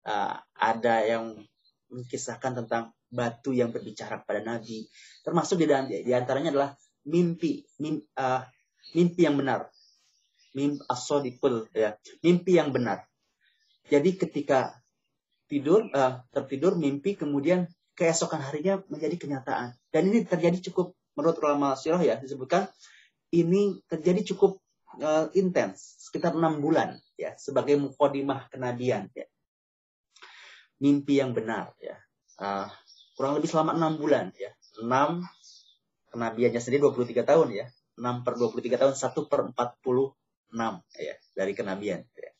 Uh, ada yang mengisahkan tentang batu yang berbicara pada nabi. Termasuk di di antaranya adalah mimpi mimpi, uh, mimpi yang benar mimpi asodikul ya. Mimpi yang benar. Jadi ketika tidur uh, tertidur mimpi kemudian keesokan harinya menjadi kenyataan. Dan ini terjadi cukup menurut ulama sirah ya disebutkan ini terjadi cukup uh, intens sekitar enam bulan ya sebagai mukodimah kenabian ya. Mimpi yang benar ya. Uh, kurang lebih selama enam bulan ya. Enam kenabiannya sendiri 23 tahun ya. 6 per 23 tahun, 1 per 46 ya, dari kenabian. Ya.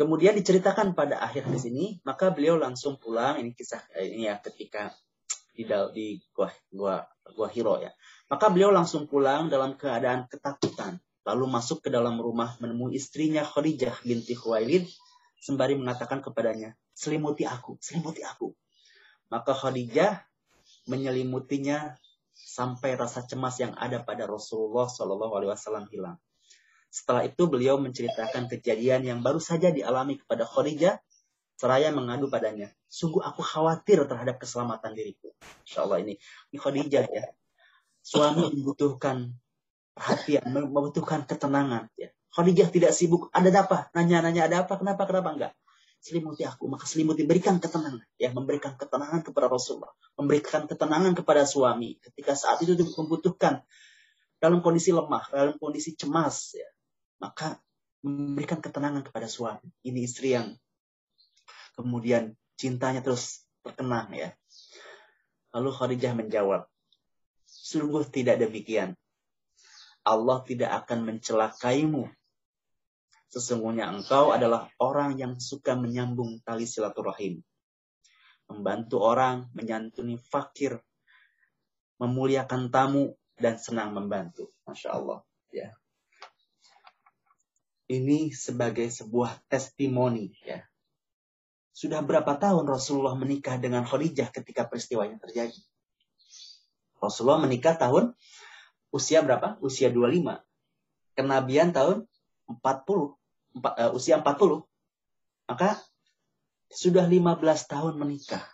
Kemudian diceritakan pada akhir hadis ini, maka beliau langsung pulang. Ini kisah eh, ini ya ketika di di gua gua gua Hiro ya. Maka beliau langsung pulang dalam keadaan ketakutan, lalu masuk ke dalam rumah menemui istrinya Khadijah binti Khuwailid sembari mengatakan kepadanya, "Selimuti aku, selimuti aku." Maka Khadijah menyelimutinya sampai rasa cemas yang ada pada Rasulullah Shallallahu Alaihi Wasallam hilang. Setelah itu beliau menceritakan kejadian yang baru saja dialami kepada Khadijah seraya mengadu padanya. Sungguh aku khawatir terhadap keselamatan diriku. Insya Allah ini, ini Khadijah ya. Suami membutuhkan perhatian, membutuhkan ketenangan. Ya. Khadijah tidak sibuk, ada apa? Nanya-nanya ada apa? Kenapa? Kenapa enggak? Selimuti aku, maka selimuti berikan ketenangan, ya memberikan ketenangan kepada Rasulullah, memberikan ketenangan kepada suami ketika saat itu membutuhkan dalam kondisi lemah, dalam kondisi cemas, ya maka memberikan ketenangan kepada suami. Ini istri yang kemudian cintanya terus terkenang ya. Lalu Khadijah menjawab, sungguh tidak demikian. Allah tidak akan mencelakaimu. Sesungguhnya engkau adalah orang yang suka menyambung tali silaturahim. Membantu orang, menyantuni fakir, memuliakan tamu, dan senang membantu. Masya Allah. Ya ini sebagai sebuah testimoni ya. Sudah berapa tahun Rasulullah menikah dengan Khadijah ketika peristiwanya terjadi? Rasulullah menikah tahun usia berapa? Usia 25. Kenabian tahun 40. Empat, uh, usia 40. Maka sudah 15 tahun menikah.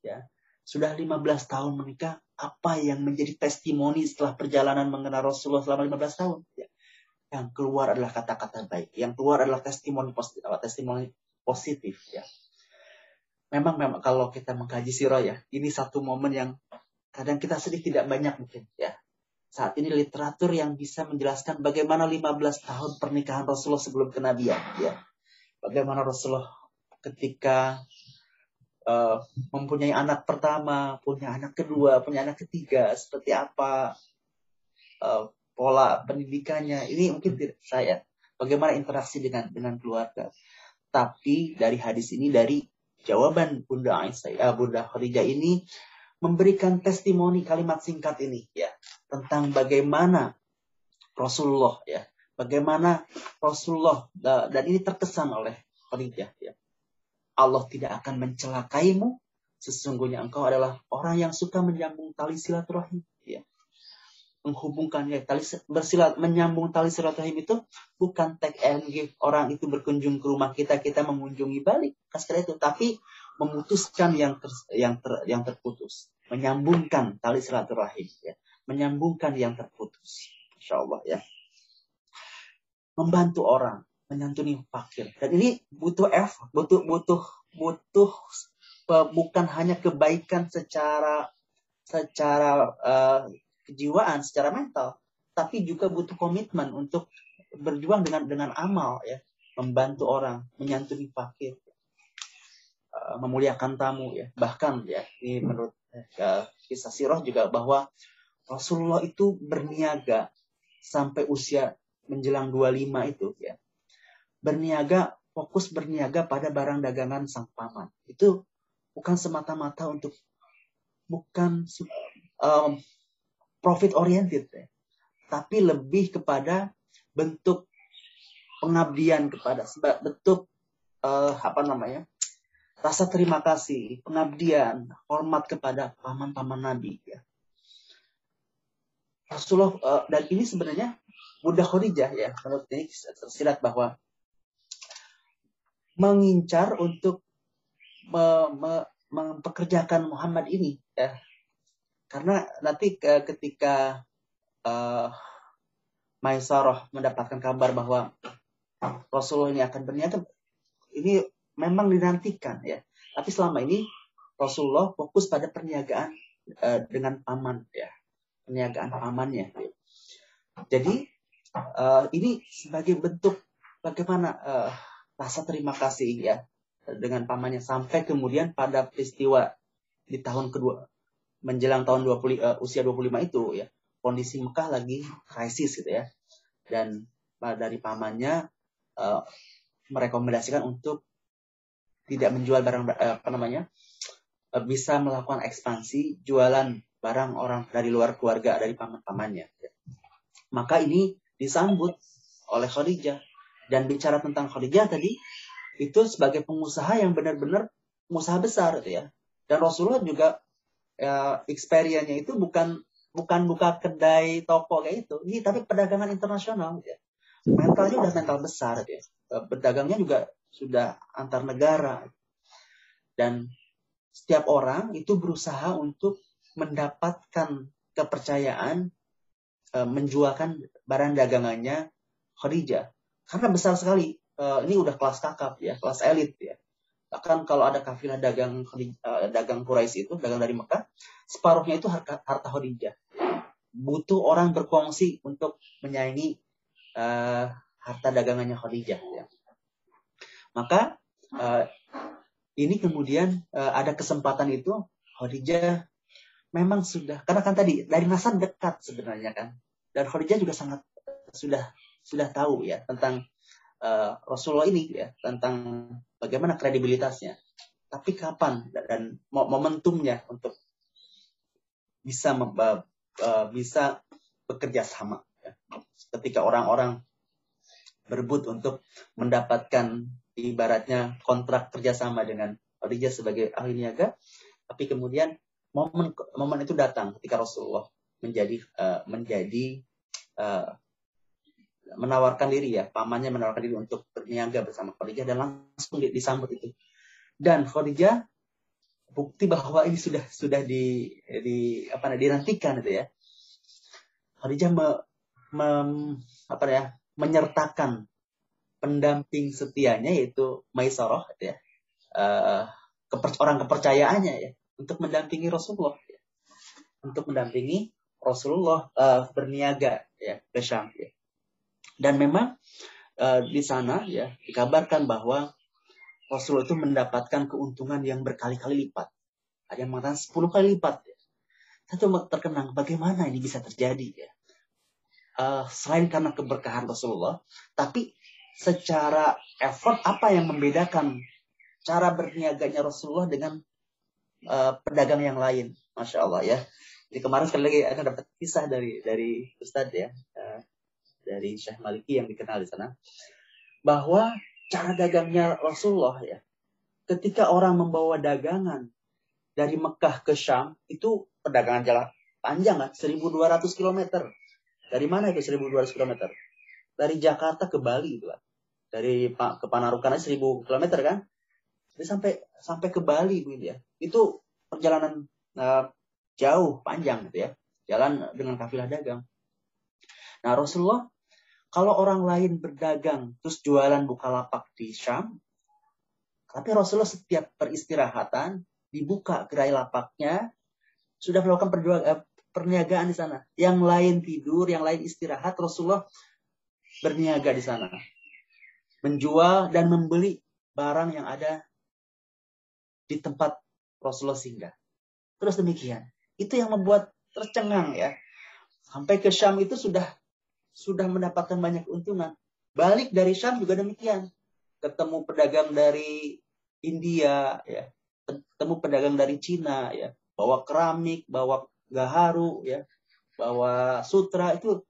Ya. Sudah 15 tahun menikah, apa yang menjadi testimoni setelah perjalanan mengenal Rasulullah selama 15 tahun? Ya yang keluar adalah kata-kata baik, yang keluar adalah testimoni positif, testimoni positif ya. Memang memang kalau kita mengkaji sirah ya, ini satu momen yang kadang kita sedih tidak banyak mungkin ya. Saat ini literatur yang bisa menjelaskan bagaimana 15 tahun pernikahan Rasulullah sebelum kenabian ya. Bagaimana Rasulullah ketika uh, mempunyai anak pertama, punya anak kedua, punya anak ketiga, seperti apa uh, pola pendidikannya. Ini mungkin tidak saya. Bagaimana interaksi dengan dengan keluarga. Tapi dari hadis ini, dari jawaban Bunda Aisyah, uh, Bunda Khadijah ini memberikan testimoni kalimat singkat ini ya tentang bagaimana Rasulullah ya bagaimana Rasulullah dan ini terkesan oleh Khadijah ya Allah tidak akan mencelakaimu sesungguhnya engkau adalah orang yang suka menyambung tali silaturahim ya menghubungkannya tali bersilat menyambung tali silaturahim itu bukan take and give. Orang itu berkunjung ke rumah kita kita mengunjungi balik sekali itu tapi memutuskan yang ter, yang ter, yang terputus. Menyambungkan tali silaturahim ya. Menyambungkan yang terputus Insya Allah ya. Membantu orang menyantuni fakir. Dan ini butuh effort butuh butuh butuh bukan hanya kebaikan secara secara uh, kejiwaan, secara mental, tapi juga butuh komitmen untuk berjuang dengan dengan amal ya, membantu orang, menyantuni fakir, uh, memuliakan tamu ya. Bahkan ya, ini menurut uh, kisah sirah juga bahwa Rasulullah itu berniaga sampai usia menjelang 25 itu ya. Berniaga fokus berniaga pada barang dagangan sang paman. Itu bukan semata-mata untuk bukan um, profit oriented ya. Tapi lebih kepada bentuk pengabdian kepada bentuk uh, apa namanya? rasa terima kasih, pengabdian, hormat kepada paman-paman Nabi ya. Rasulullah uh, dan ini sebenarnya Bunda Khadijah ya menurut ini tersirat bahwa mengincar untuk me, me, mempekerjakan Muhammad ini ya karena nanti ketika uh, Maisarah mendapatkan kabar bahwa Rasulullah ini akan berniaga, ini memang dinantikan ya. Tapi selama ini Rasulullah fokus pada perniagaan uh, dengan paman ya, perniagaan pamannya. Ya. Jadi uh, ini sebagai bentuk bagaimana uh, rasa terima kasih ya dengan pamannya sampai kemudian pada peristiwa di tahun kedua menjelang tahun 20 uh, usia 25 itu ya kondisi Mekah lagi krisis gitu ya. Dan dari pamannya uh, merekomendasikan untuk tidak menjual barang uh, apa namanya uh, bisa melakukan ekspansi jualan barang orang dari luar keluarga dari paman-pamannya. Maka ini disambut oleh Khadijah dan bicara tentang Khadijah tadi itu sebagai pengusaha yang benar-benar pengusaha besar gitu ya. Dan Rasulullah juga ya, experience-nya itu bukan bukan buka kedai toko kayak itu, ini tapi perdagangan internasional ya. Mentalnya udah mental besar ya. Berdagangnya juga sudah antar negara. Dan setiap orang itu berusaha untuk mendapatkan kepercayaan e, menjualkan barang dagangannya Khadijah. Karena besar sekali. E, ini udah kelas kakap ya, kelas elit ya. Bahkan kalau ada kafilah dagang e, dagang Quraisy itu, dagang dari Mekah, separuhnya itu harta, harta. Butuh orang berkongsi untuk menyaingi uh, harta dagangannya Khadijah. Ya. Maka uh, ini kemudian uh, ada kesempatan itu Khadijah memang sudah karena kan tadi dari nasab dekat sebenarnya kan dan Khadijah juga sangat sudah sudah tahu ya tentang uh, Rasulullah ini ya tentang bagaimana kredibilitasnya tapi kapan dan momentumnya untuk bisa uh, bisa bekerja sama ya. ketika orang-orang berebut untuk mendapatkan ibaratnya kontrak kerjasama dengan Khadijah sebagai ahli niaga tapi kemudian momen momen itu datang ketika Rasulullah menjadi uh, menjadi uh, menawarkan diri ya pamannya menawarkan diri untuk berniaga bersama Khadijah dan langsung disambut itu dan Khadijah bukti bahwa ini sudah sudah di di apa namanya dinantikan itu ya Khadijah me, me, apa ya menyertakan pendamping setianya yaitu Maisarah gitu ya uh, orang kepercayaannya ya untuk mendampingi Rasulullah ya. untuk mendampingi Rasulullah uh, berniaga ya ke Syam ya. Dan memang uh, di sana ya dikabarkan bahwa Rasulullah itu mendapatkan keuntungan yang berkali-kali lipat ada yang mengatakan 10 kali lipat ya. Satu terkenang bagaimana ini bisa terjadi ya. Uh, selain karena keberkahan Rasulullah, tapi secara effort apa yang membedakan cara berniaganya Rasulullah dengan uh, pedagang yang lain. Masya Allah ya. Jadi kemarin sekali lagi akan dapat kisah dari dari Ustadz ya, dari Syekh Maliki yang dikenal di sana, bahwa cara dagangnya Rasulullah ya, ketika orang membawa dagangan dari Mekah ke Syam itu perdagangan jalan panjang kan, 1.200 km. Dari mana itu 1.200 km? Dari Jakarta ke Bali itu kan. Dari ke Panarukan aja 1.000 km kan. Jadi sampai sampai ke Bali bu ya. Itu perjalanan uh, jauh panjang gitu ya. Jalan dengan kafilah dagang. Nah Rasulullah kalau orang lain berdagang terus jualan buka lapak di Syam, tapi Rasulullah setiap peristirahatan dibuka gerai lapaknya sudah melakukan eh, perniagaan di sana. Yang lain tidur, yang lain istirahat, Rasulullah berniaga di sana. Menjual dan membeli barang yang ada di tempat Rasulullah singgah. Terus demikian. Itu yang membuat tercengang ya. Sampai ke Syam itu sudah sudah mendapatkan banyak keuntungan. Balik dari Syam juga demikian. Ketemu pedagang dari India ya. Ketemu pedagang dari Cina ya. Bawa keramik, bawa gaharu ya. Bawa sutra itu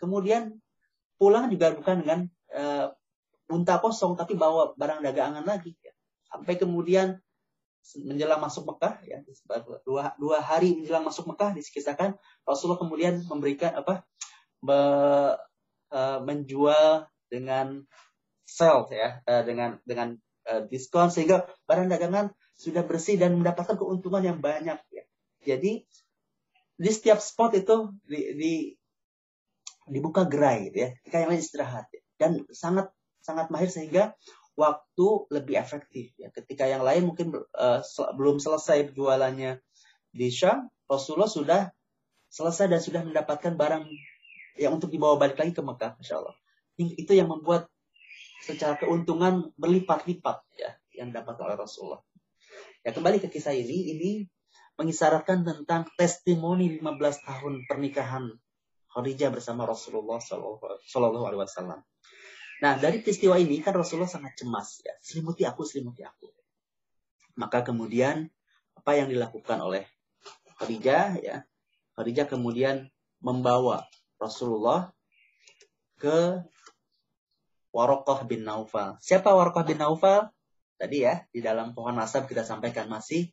kemudian pulang juga bukan dengan uh, unta kosong tapi bawa barang dagangan lagi ya. Sampai kemudian menjelang masuk Mekah ya dua, dua hari menjelang masuk Mekah disekisahkan Rasulullah kemudian memberikan apa me, uh, menjual dengan sell ya uh, dengan dengan uh, diskon sehingga barang dagangan sudah bersih dan mendapatkan keuntungan yang banyak ya jadi di setiap spot itu di, di dibuka gerai gitu ya ketika yang lain istirahat ya. dan sangat sangat mahir sehingga waktu lebih efektif ya. Ketika yang lain mungkin uh, belum selesai jualannya di Syam, Rasulullah sudah selesai dan sudah mendapatkan barang yang untuk dibawa balik lagi ke Mekah, Masya Allah. Itu yang membuat secara keuntungan berlipat-lipat ya yang dapat oleh Rasulullah. Ya kembali ke kisah ini, ini mengisyaratkan tentang testimoni 15 tahun pernikahan Khadijah bersama Rasulullah Shallallahu Alaihi Wasallam. Nah dari peristiwa ini kan Rasulullah sangat cemas ya, selimuti aku, selimuti aku. Maka kemudian apa yang dilakukan oleh Khadijah ya, Khadijah kemudian membawa Rasulullah ke Warokoh bin Naufal. Siapa Warokoh bin Naufal? Tadi ya di dalam pohon nasab kita sampaikan masih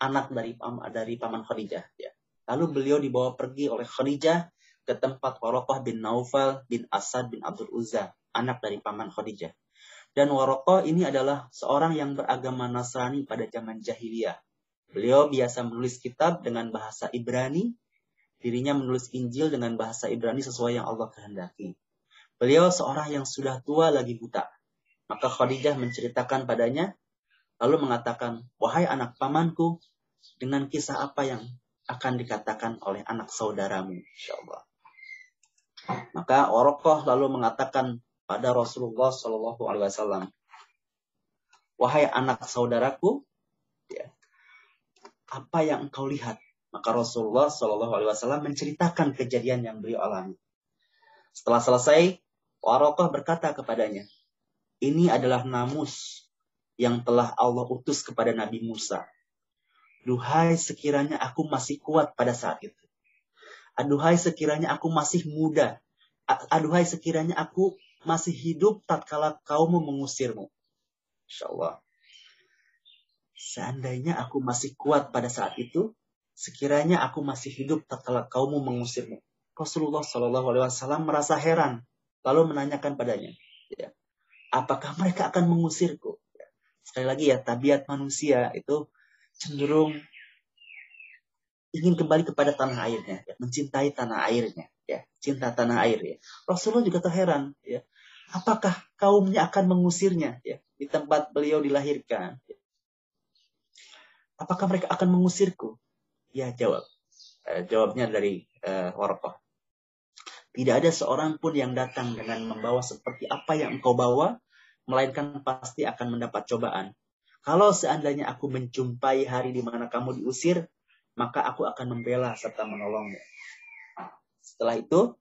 anak dari dari paman Khadijah. Ya. Lalu beliau dibawa pergi oleh Khadijah ke tempat Warokoh bin Naufal bin Asad bin Abdul Uzza, anak dari paman Khadijah. Dan Warokoh ini adalah seorang yang beragama Nasrani pada zaman jahiliyah. Beliau biasa menulis kitab dengan bahasa Ibrani, dirinya menulis Injil dengan bahasa Ibrani sesuai yang Allah kehendaki. Beliau seorang yang sudah tua lagi buta. Maka Khadijah menceritakan padanya, lalu mengatakan, Wahai anak pamanku, dengan kisah apa yang akan dikatakan oleh anak saudaramu, insyaAllah. Maka Orokoh lalu mengatakan pada Rasulullah Shallallahu Alaihi Wasallam, wahai anak saudaraku, ya, apa yang engkau lihat? Maka Rasulullah Shallallahu Alaihi Wasallam menceritakan kejadian yang beliau alami. Setelah selesai, Warokoh berkata kepadanya, ini adalah namus yang telah Allah utus kepada Nabi Musa. Duhai sekiranya aku masih kuat pada saat itu. Aduhai sekiranya aku masih muda. Aduhai sekiranya aku masih hidup tatkala kaummu mengusirmu. Insya Allah. Seandainya aku masih kuat pada saat itu, sekiranya aku masih hidup tatkala kaummu mengusirmu. Rasulullah Shallallahu Alaihi Wasallam merasa heran, lalu menanyakan padanya, ya, apakah mereka akan mengusirku? Sekali lagi ya, tabiat manusia itu cenderung ingin kembali kepada tanah airnya, ya, mencintai tanah airnya, ya, cinta tanah air ya. Rasulullah juga terheran, ya, apakah kaumnya akan mengusirnya, ya, di tempat beliau dilahirkan. Ya. Apakah mereka akan mengusirku? Ya jawab. Eh, jawabnya dari eh, Warqah. Tidak ada seorang pun yang datang dengan membawa seperti apa yang engkau bawa, melainkan pasti akan mendapat cobaan. Kalau seandainya aku menjumpai hari di mana kamu diusir, maka aku akan membela serta menolongmu. Setelah itu,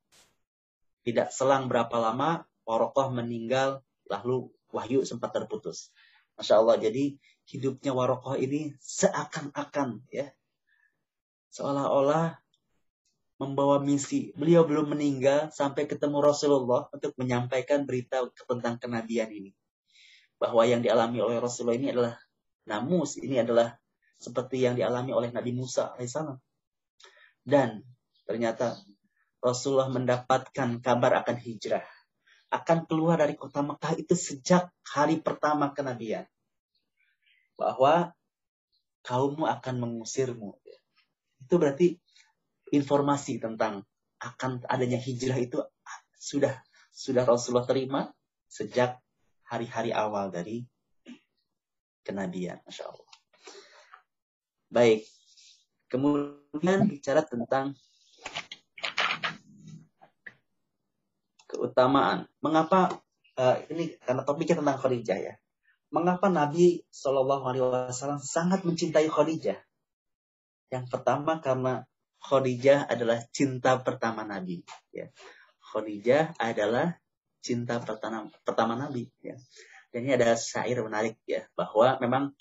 tidak selang berapa lama, Warokoh meninggal, lalu wahyu sempat terputus. Masya Allah, jadi hidupnya Warokoh ini seakan-akan ya, seolah-olah membawa misi. Beliau belum meninggal sampai ketemu Rasulullah untuk menyampaikan berita tentang kenabian ini. Bahwa yang dialami oleh Rasulullah ini adalah namus, ini adalah seperti yang dialami oleh Nabi Musa alaihissalam. Dan ternyata Rasulullah mendapatkan kabar akan hijrah. Akan keluar dari kota Mekah itu sejak hari pertama kenabian. Bahwa kaummu akan mengusirmu. Itu berarti informasi tentang akan adanya hijrah itu sudah sudah Rasulullah terima sejak hari-hari awal dari kenabian. Masya Allah. Baik. Kemudian bicara tentang keutamaan. Mengapa uh, ini karena topiknya tentang Khadijah ya. Mengapa Nabi Shallallahu Alaihi Wasallam sangat mencintai Khadijah? Yang pertama karena Khadijah adalah cinta pertama Nabi. Ya. Khadijah adalah cinta pertama, pertama Nabi. Ya. Dan ini ada syair menarik ya bahwa memang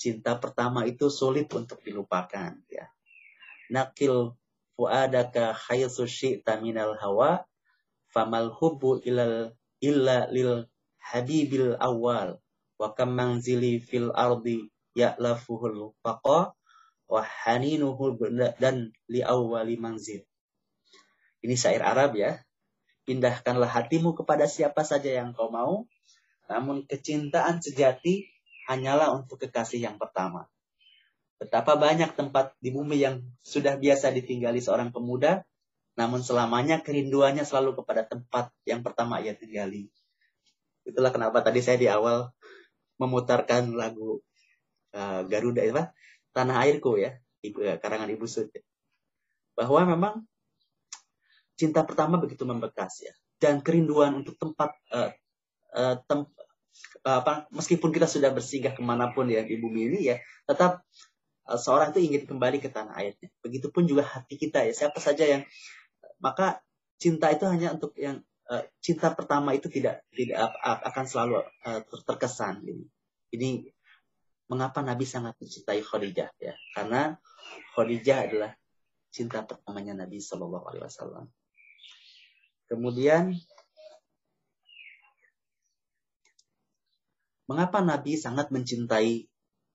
cinta pertama itu sulit untuk dilupakan ya. Nakil fuadaka khaysu syi'ta minal hawa famal hubbu ilal illa lil habibil awal wa kam manzili fil ardi ya'lafuhul faqa wa haninuhul dan li awwali manzil. Ini syair Arab ya. Pindahkanlah hatimu kepada siapa saja yang kau mau, namun kecintaan sejati hanyalah untuk kekasih yang pertama. Betapa banyak tempat di bumi yang sudah biasa ditinggali seorang pemuda, namun selamanya kerinduannya selalu kepada tempat yang pertama ia tinggali. Itulah kenapa tadi saya di awal memutarkan lagu uh, Garuda itu Tanah Airku ya, ibu, ya, karangan Ibu Sud. Bahwa memang cinta pertama begitu membekas ya, dan kerinduan untuk tempat uh, uh, tem, apa meskipun kita sudah bersinggah ke mana pun ya di bumi ini ya tetap uh, seorang itu ingin kembali ke tanah airnya begitupun juga hati kita ya siapa saja yang maka cinta itu hanya untuk yang uh, cinta pertama itu tidak tidak akan selalu uh, terkesan. Ini mengapa Nabi sangat mencintai Khadijah ya? Karena Khadijah adalah cinta pertamanya Nabi Shallallahu Alaihi Wasallam. Kemudian mengapa Nabi sangat mencintai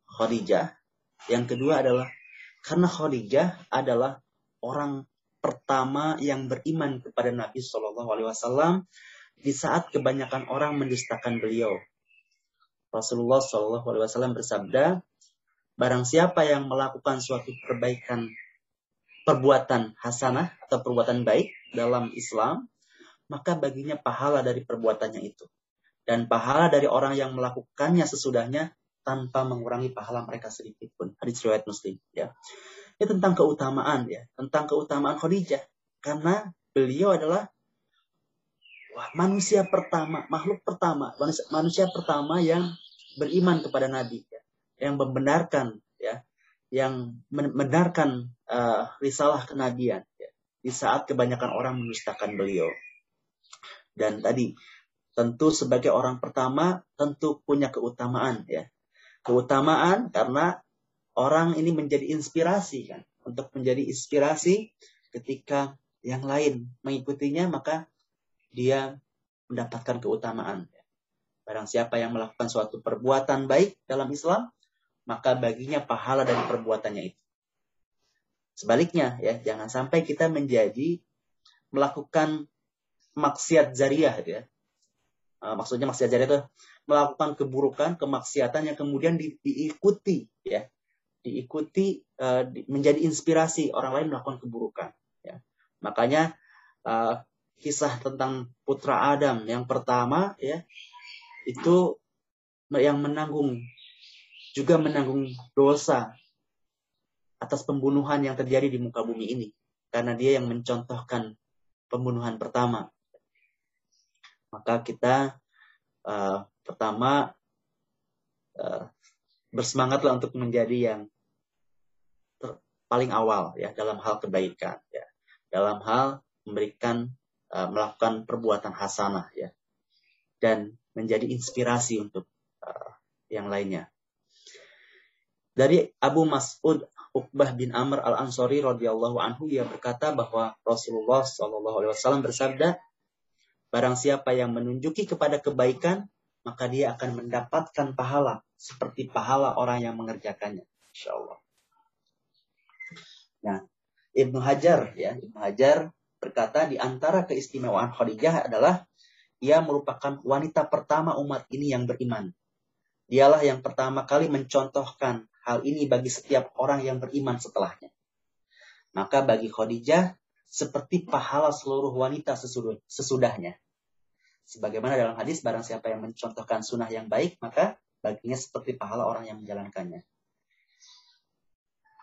Khadijah? Yang kedua adalah karena Khadijah adalah orang pertama yang beriman kepada Nabi Shallallahu Alaihi Wasallam di saat kebanyakan orang mendustakan beliau. Rasulullah Shallallahu Alaihi Wasallam bersabda, barang siapa yang melakukan suatu perbaikan perbuatan hasanah atau perbuatan baik dalam Islam, maka baginya pahala dari perbuatannya itu. Dan pahala dari orang yang melakukannya sesudahnya tanpa mengurangi pahala mereka sedikit pun. Hadis riwayat Muslim, ya. Ini tentang keutamaan ya, tentang keutamaan Khadijah. Karena beliau adalah manusia pertama, makhluk pertama, manusia pertama yang beriman kepada Nabi, ya, yang membenarkan, ya, yang membenarkan uh, risalah kenabian, ya, di saat kebanyakan orang mendustakan beliau. Dan tadi tentu sebagai orang pertama tentu punya keutamaan ya. Keutamaan karena orang ini menjadi inspirasi kan untuk menjadi inspirasi ketika yang lain mengikutinya maka dia mendapatkan keutamaan. Barang siapa yang melakukan suatu perbuatan baik dalam Islam, maka baginya pahala dari perbuatannya itu. Sebaliknya ya, jangan sampai kita menjadi melakukan maksiat zariah ya. Uh, maksudnya maksiat zariah itu melakukan keburukan, kemaksiatan yang kemudian di, diikuti ya diikuti uh, menjadi inspirasi orang lain melakukan keburukan. Ya. Makanya uh, kisah tentang putra Adam yang pertama ya itu yang menanggung juga menanggung dosa atas pembunuhan yang terjadi di muka bumi ini. Karena dia yang mencontohkan pembunuhan pertama. Maka kita uh, pertama uh, bersemangatlah untuk menjadi yang paling awal ya dalam hal kebaikan ya. Dalam hal memberikan uh, melakukan perbuatan hasanah ya. Dan menjadi inspirasi untuk uh, yang lainnya. Dari Abu Mas'ud Uqbah bin Amr al Ansori radhiyallahu anhu ia berkata bahwa Rasulullah Shallallahu alaihi wasallam bersabda barang siapa yang menunjuki kepada kebaikan maka dia akan mendapatkan pahala seperti pahala orang yang mengerjakannya. Insyaallah. Nah, Ibnu Hajar ya, Ibnu Hajar berkata di antara keistimewaan Khadijah adalah ia merupakan wanita pertama umat ini yang beriman. Dialah yang pertama kali mencontohkan hal ini bagi setiap orang yang beriman setelahnya. Maka bagi Khadijah seperti pahala seluruh wanita sesudahnya. Sebagaimana dalam hadis, barang siapa yang mencontohkan sunnah yang baik, maka baginya seperti pahala orang yang menjalankannya.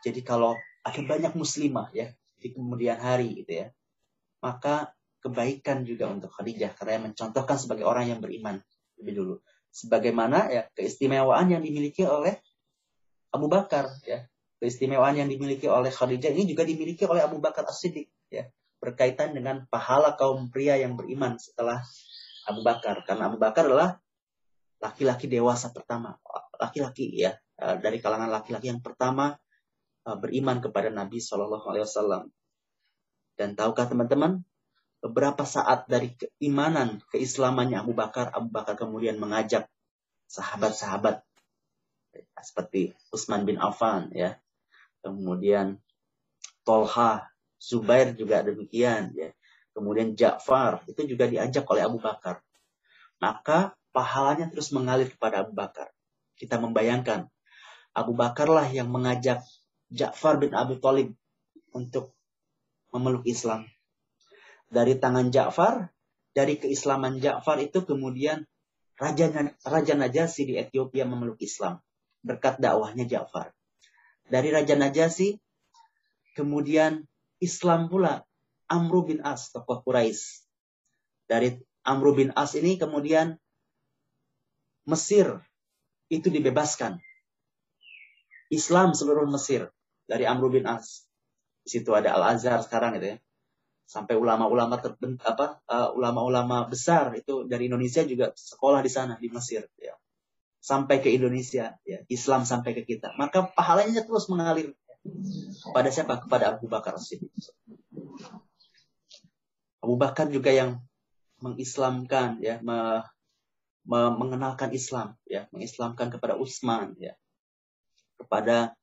Jadi kalau ada banyak muslimah ya di kemudian hari gitu ya. Maka kebaikan juga untuk Khadijah karena mencontohkan sebagai orang yang beriman lebih dulu. Sebagaimana ya keistimewaan yang dimiliki oleh Abu Bakar ya. Keistimewaan yang dimiliki oleh Khadijah ini juga dimiliki oleh Abu Bakar As-Siddiq ya. Berkaitan dengan pahala kaum pria yang beriman setelah Abu Bakar karena Abu Bakar adalah laki-laki dewasa pertama, laki-laki ya dari kalangan laki-laki yang pertama Uh, beriman kepada Nabi Shallallahu Alaihi Wasallam. Dan tahukah teman-teman, beberapa saat dari keimanan keislamannya Abu Bakar, Abu Bakar kemudian mengajak sahabat-sahabat seperti Utsman bin Affan ya, kemudian Tolha, Zubair juga demikian ya, kemudian Ja'far itu juga diajak oleh Abu Bakar. Maka pahalanya terus mengalir kepada Abu Bakar. Kita membayangkan Abu Bakarlah yang mengajak Ja'far bin Abi Thalib untuk memeluk Islam. Dari tangan Ja'far, dari keislaman Ja'far itu kemudian Raja, Raja Najasi di Ethiopia memeluk Islam. Berkat dakwahnya Ja'far. Dari Raja Najasi, kemudian Islam pula Amru bin As, tokoh Quraisy. Dari Amru bin As ini kemudian Mesir itu dibebaskan. Islam seluruh Mesir dari Amr bin As. Di situ ada Al-Azhar sekarang gitu ya. Sampai ulama-ulama terbentuk apa uh, ulama-ulama besar itu dari Indonesia juga sekolah di sana di Mesir ya. Sampai ke Indonesia ya Islam sampai ke kita. Maka pahalanya terus mengalir kepada siapa? Kepada Abu Bakar Siddiq. Abu Bakar juga yang mengislamkan ya me, me, mengenalkan Islam ya mengislamkan kepada Utsman ya. Kepada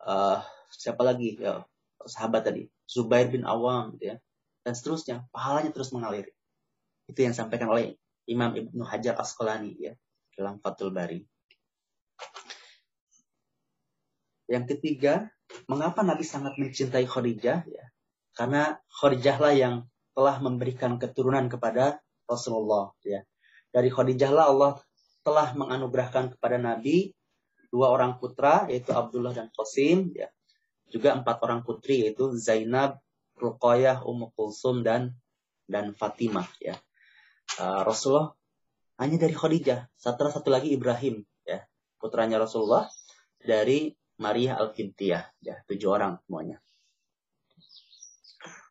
uh, siapa lagi? Ya sahabat tadi Zubair bin Awam gitu ya, dan seterusnya, pahalanya terus mengalir. Itu yang disampaikan oleh Imam Ibnu Hajar Asqalani ya dalam Fathul Bari. Yang ketiga, mengapa Nabi sangat mencintai Khadijah? Ya, karena Khadijah lah yang telah memberikan keturunan kepada Rasulullah. Ya. Dari Khadijah lah Allah telah menganugerahkan kepada Nabi dua orang putra yaitu Abdullah dan Qasim ya juga empat orang putri yaitu Zainab, Ruqayyah, Ummu Kulsum dan dan Fatimah ya. Uh, Rasulullah hanya dari Khadijah, satu satu lagi Ibrahim ya, putranya Rasulullah dari Maria Al-Qibtiyah ya, tujuh orang semuanya.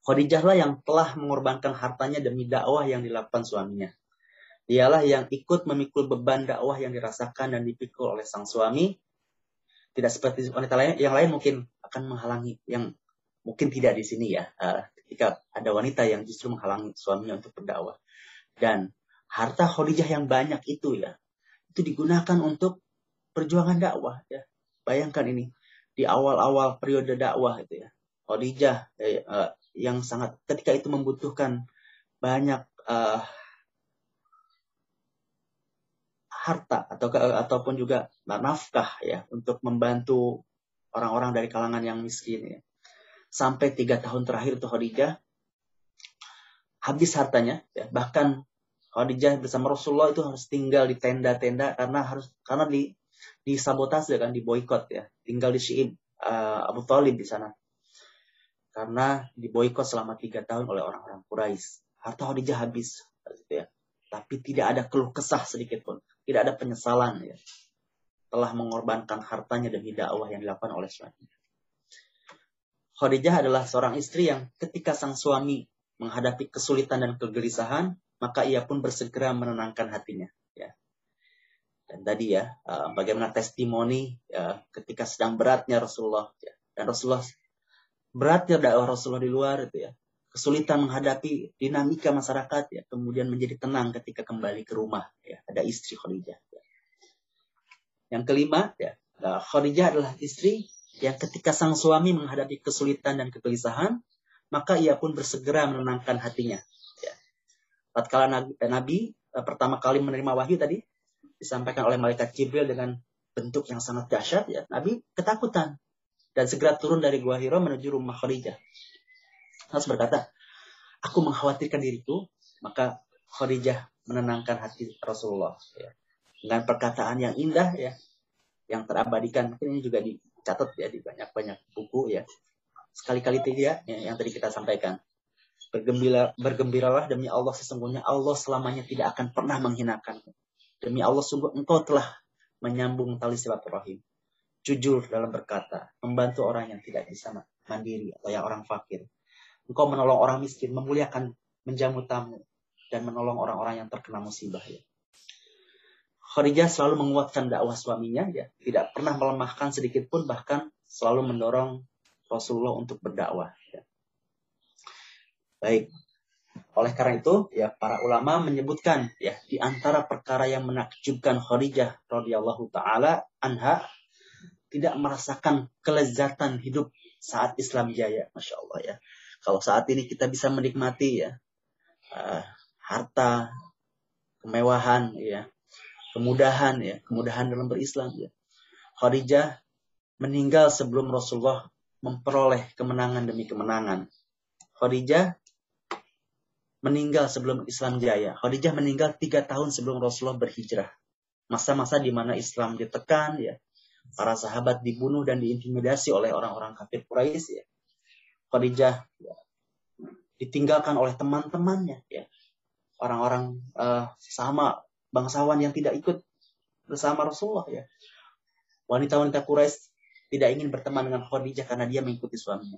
Khadijah lah yang telah mengorbankan hartanya demi dakwah yang dilakukan suaminya. Dialah yang ikut memikul beban dakwah yang dirasakan dan dipikul oleh sang suami. Tidak seperti wanita lain, yang lain mungkin akan menghalangi yang mungkin tidak di sini ya. Uh, ketika ada wanita yang justru menghalangi suaminya untuk berdakwah. Dan harta Khadijah yang banyak itu ya itu digunakan untuk perjuangan dakwah ya. Bayangkan ini di awal-awal periode dakwah itu ya Khadijah eh, uh, yang sangat ketika itu membutuhkan banyak uh, harta atau ataupun juga nafkah ya untuk membantu orang-orang dari kalangan yang miskin ya. Sampai tiga tahun terakhir itu Khadijah habis hartanya ya. Bahkan Khadijah bersama Rasulullah itu harus tinggal di tenda-tenda karena harus karena di di sabotase kan di boykot ya. Tinggal di Syi'ib uh, Abu Thalib di sana. Karena di boykot selama tiga tahun oleh orang-orang Quraisy. Harta Khadijah habis gitu ya. Tapi tidak ada keluh kesah sedikit pun. Tidak ada penyesalan ya telah mengorbankan hartanya demi dakwah yang dilakukan oleh suaminya. Khadijah adalah seorang istri yang ketika sang suami menghadapi kesulitan dan kegelisahan, maka ia pun bersegera menenangkan hatinya. Ya. Dan tadi ya, uh, bagaimana testimoni ya, ketika sedang beratnya Rasulullah ya. dan Rasulullah beratnya dakwah Rasulullah di luar itu ya, kesulitan menghadapi dinamika masyarakat ya, kemudian menjadi tenang ketika kembali ke rumah ya, ada istri Khadijah. Yang kelima, ya, nah, Khadijah adalah istri yang ketika sang suami menghadapi kesulitan dan kegelisahan, maka ia pun bersegera menenangkan hatinya. Ya. Tatkala Nabi, eh, eh, pertama kali menerima wahyu tadi disampaikan oleh malaikat Jibril dengan bentuk yang sangat dahsyat, ya, Nabi ketakutan dan segera turun dari gua Hiro menuju rumah Khadijah. Harus berkata, aku mengkhawatirkan diriku, maka Khadijah menenangkan hati Rasulullah. Ya. Dengan perkataan yang indah ya yang terabadikan. Mungkin ini juga dicatat ya di banyak-banyak buku ya. Sekali-kali tidak ya, yang tadi kita sampaikan. Bergembira bergembiralah demi Allah sesungguhnya Allah selamanya tidak akan pernah menghinakan. Demi Allah sungguh engkau telah menyambung tali silaturahim. Jujur dalam berkata membantu orang yang tidak bisa mandiri atau yang orang fakir engkau menolong orang miskin memuliakan menjamu tamu dan menolong orang-orang yang terkena musibah ya Khadijah selalu menguatkan dakwah suaminya, ya, tidak pernah melemahkan sedikit pun, bahkan selalu mendorong Rasulullah untuk berdakwah. Ya. Baik, oleh karena itu, ya para ulama menyebutkan ya di antara perkara yang menakjubkan Khadijah radhiyallahu taala anha tidak merasakan kelezatan hidup saat Islam jaya, masya Allah ya. Kalau saat ini kita bisa menikmati ya uh, harta, kemewahan, ya kemudahan ya, kemudahan dalam berislam ya. Khadijah meninggal sebelum Rasulullah memperoleh kemenangan demi kemenangan. Khadijah meninggal sebelum Islam jaya. Khadijah meninggal tiga tahun sebelum Rasulullah berhijrah. Masa-masa di mana Islam ditekan, ya, para sahabat dibunuh dan diintimidasi oleh orang-orang kafir Quraisy. Ya. Khadijah ya, ditinggalkan oleh teman-temannya, ya, orang-orang uh, sama bangsawan yang tidak ikut bersama Rasulullah ya. Wanita-wanita Quraisy tidak ingin berteman dengan Khadijah karena dia mengikuti suaminya.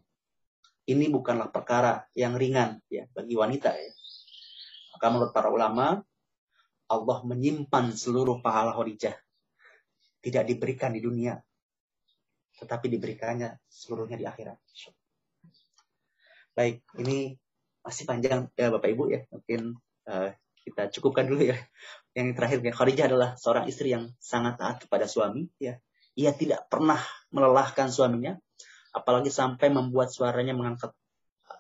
ini bukanlah perkara yang ringan ya bagi wanita ya. Maka menurut para ulama, Allah menyimpan seluruh pahala Khadijah. Tidak diberikan di dunia, tetapi diberikannya seluruhnya di akhirat. Baik, ini masih panjang ya Bapak Ibu ya. Mungkin uh, kita cukupkan dulu ya. Yang terakhir ya, Khadijah adalah seorang istri yang sangat taat kepada suami ya. Ia tidak pernah melelahkan suaminya apalagi sampai membuat suaranya mengangkat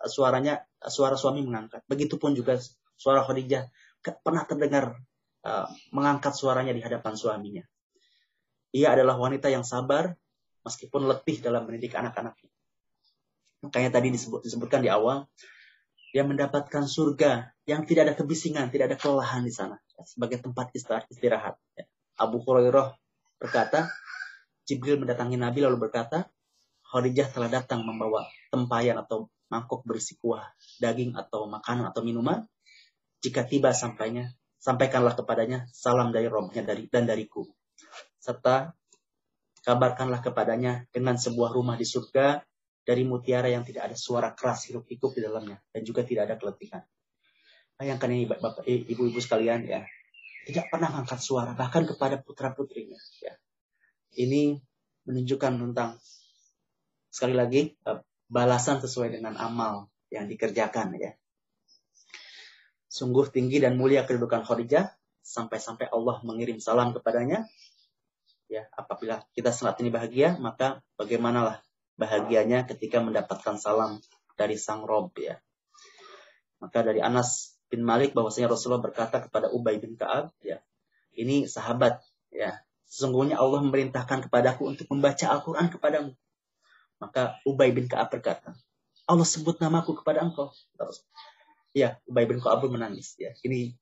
suaranya suara suami mengangkat. Begitupun juga suara Khadijah pernah terdengar uh, mengangkat suaranya di hadapan suaminya. Ia adalah wanita yang sabar meskipun letih dalam mendidik anak-anaknya. Makanya tadi disebut, disebutkan di awal, dia mendapatkan surga yang tidak ada kebisingan, tidak ada kelelahan di sana sebagai tempat istirahat. Abu Hurairah berkata, Jibril mendatangi Nabi lalu berkata, Khadijah telah datang membawa tempayan atau mangkok berisi kuah, daging atau makanan atau minuman. Jika tiba sampainya, sampaikanlah kepadanya salam dari rombnya dari dan dariku. Serta kabarkanlah kepadanya dengan sebuah rumah di surga dari mutiara yang tidak ada suara keras hiruk pikuk di dalamnya dan juga tidak ada keletihan. Bayangkan ini bapak ibu-ibu sekalian ya, tidak pernah mengangkat suara bahkan kepada putra putrinya. Ya. Ini menunjukkan tentang sekali lagi eh, balasan sesuai dengan amal yang dikerjakan ya. Sungguh tinggi dan mulia kedudukan Khadijah sampai-sampai Allah mengirim salam kepadanya. Ya, apabila kita saat ini bahagia, maka bagaimanalah bahagianya ketika mendapatkan salam dari sang Rob ya. Maka dari Anas bin Malik bahwasanya Rasulullah berkata kepada Ubay bin Ka'ab ya, ini sahabat ya. Sesungguhnya Allah memerintahkan kepadaku untuk membaca Al-Qur'an kepadamu. Maka Ubay bin Ka'ab berkata, Allah sebut namaku kepada engkau. Ya, Ubay bin Ka'ab menangis. Ya, ini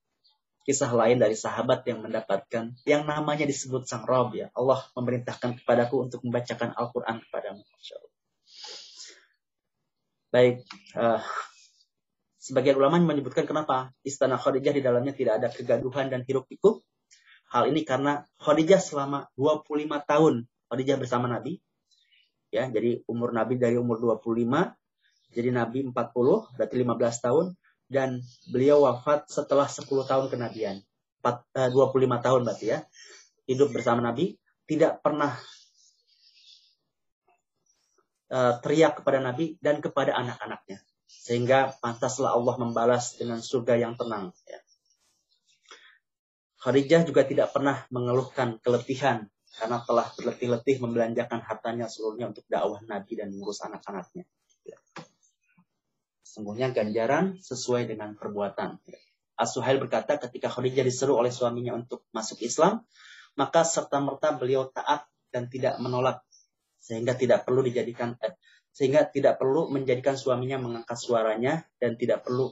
kisah lain dari sahabat yang mendapatkan yang namanya disebut sang Rob ya. Allah memerintahkan kepadaku untuk membacakan Al-Quran kepadamu. Baik, uh, sebagian ulama menyebutkan kenapa istana Khadijah di dalamnya tidak ada kegaduhan dan hiruk pikuk. Hal ini karena Khadijah selama 25 tahun Khadijah bersama Nabi ya jadi umur Nabi dari umur 25 jadi Nabi 40 berarti 15 tahun dan beliau wafat setelah 10 tahun kenabian 4, 25 eh, tahun berarti ya hidup bersama Nabi tidak pernah uh, teriak kepada Nabi dan kepada anak-anaknya sehingga pantaslah Allah membalas dengan surga yang tenang ya. Khadijah juga tidak pernah mengeluhkan keletihan karena telah berletih-letih membelanjakan hartanya seluruhnya untuk dakwah Nabi dan mengurus anak-anaknya. Sungguhnya ganjaran sesuai dengan perbuatan. As-Suhail berkata ketika Khadijah diseru oleh suaminya untuk masuk Islam, maka serta-merta beliau taat dan tidak menolak sehingga tidak perlu dijadikan eh, sehingga tidak perlu menjadikan suaminya mengangkat suaranya dan tidak perlu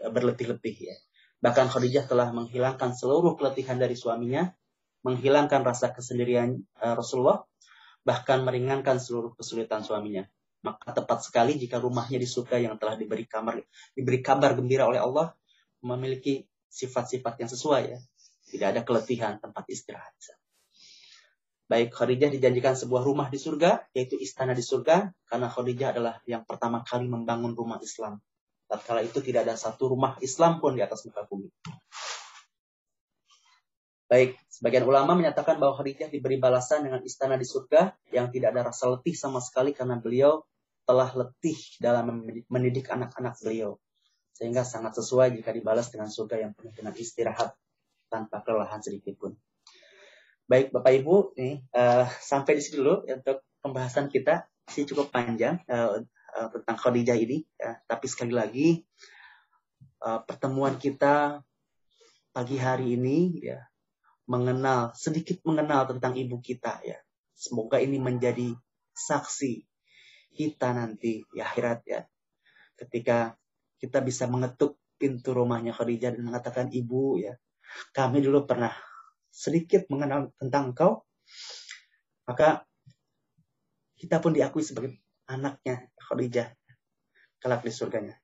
berletih-letih ya. Bahkan Khadijah telah menghilangkan seluruh keletihan dari suaminya menghilangkan rasa kesendirian uh, Rasulullah, bahkan meringankan seluruh kesulitan suaminya. Maka tepat sekali jika rumahnya di surga yang telah diberi kamar diberi kabar gembira oleh Allah memiliki sifat-sifat yang sesuai ya. Tidak ada keletihan tempat istirahat. Baik Khadijah dijanjikan sebuah rumah di surga, yaitu istana di surga, karena Khadijah adalah yang pertama kali membangun rumah Islam. Tatkala itu tidak ada satu rumah Islam pun di atas muka bumi. Baik, sebagian ulama menyatakan bahwa Khadijah diberi balasan dengan istana di surga yang tidak ada rasa letih sama sekali karena beliau telah letih dalam mendidik anak-anak beliau. Sehingga sangat sesuai jika dibalas dengan surga yang penuh dengan istirahat tanpa kelelahan sedikit pun. Baik, Bapak Ibu, nih uh, sampai di sini dulu untuk pembahasan kita sih cukup panjang uh, uh, tentang Khadijah ini. Ya. Tapi sekali lagi uh, pertemuan kita pagi hari ini ya mengenal, sedikit mengenal tentang ibu kita ya. Semoga ini menjadi saksi kita nanti di akhirat ya. Ketika kita bisa mengetuk pintu rumahnya Khadijah dan mengatakan ibu ya. Kami dulu pernah sedikit mengenal tentang engkau. Maka kita pun diakui sebagai anaknya Khadijah kelak di surganya.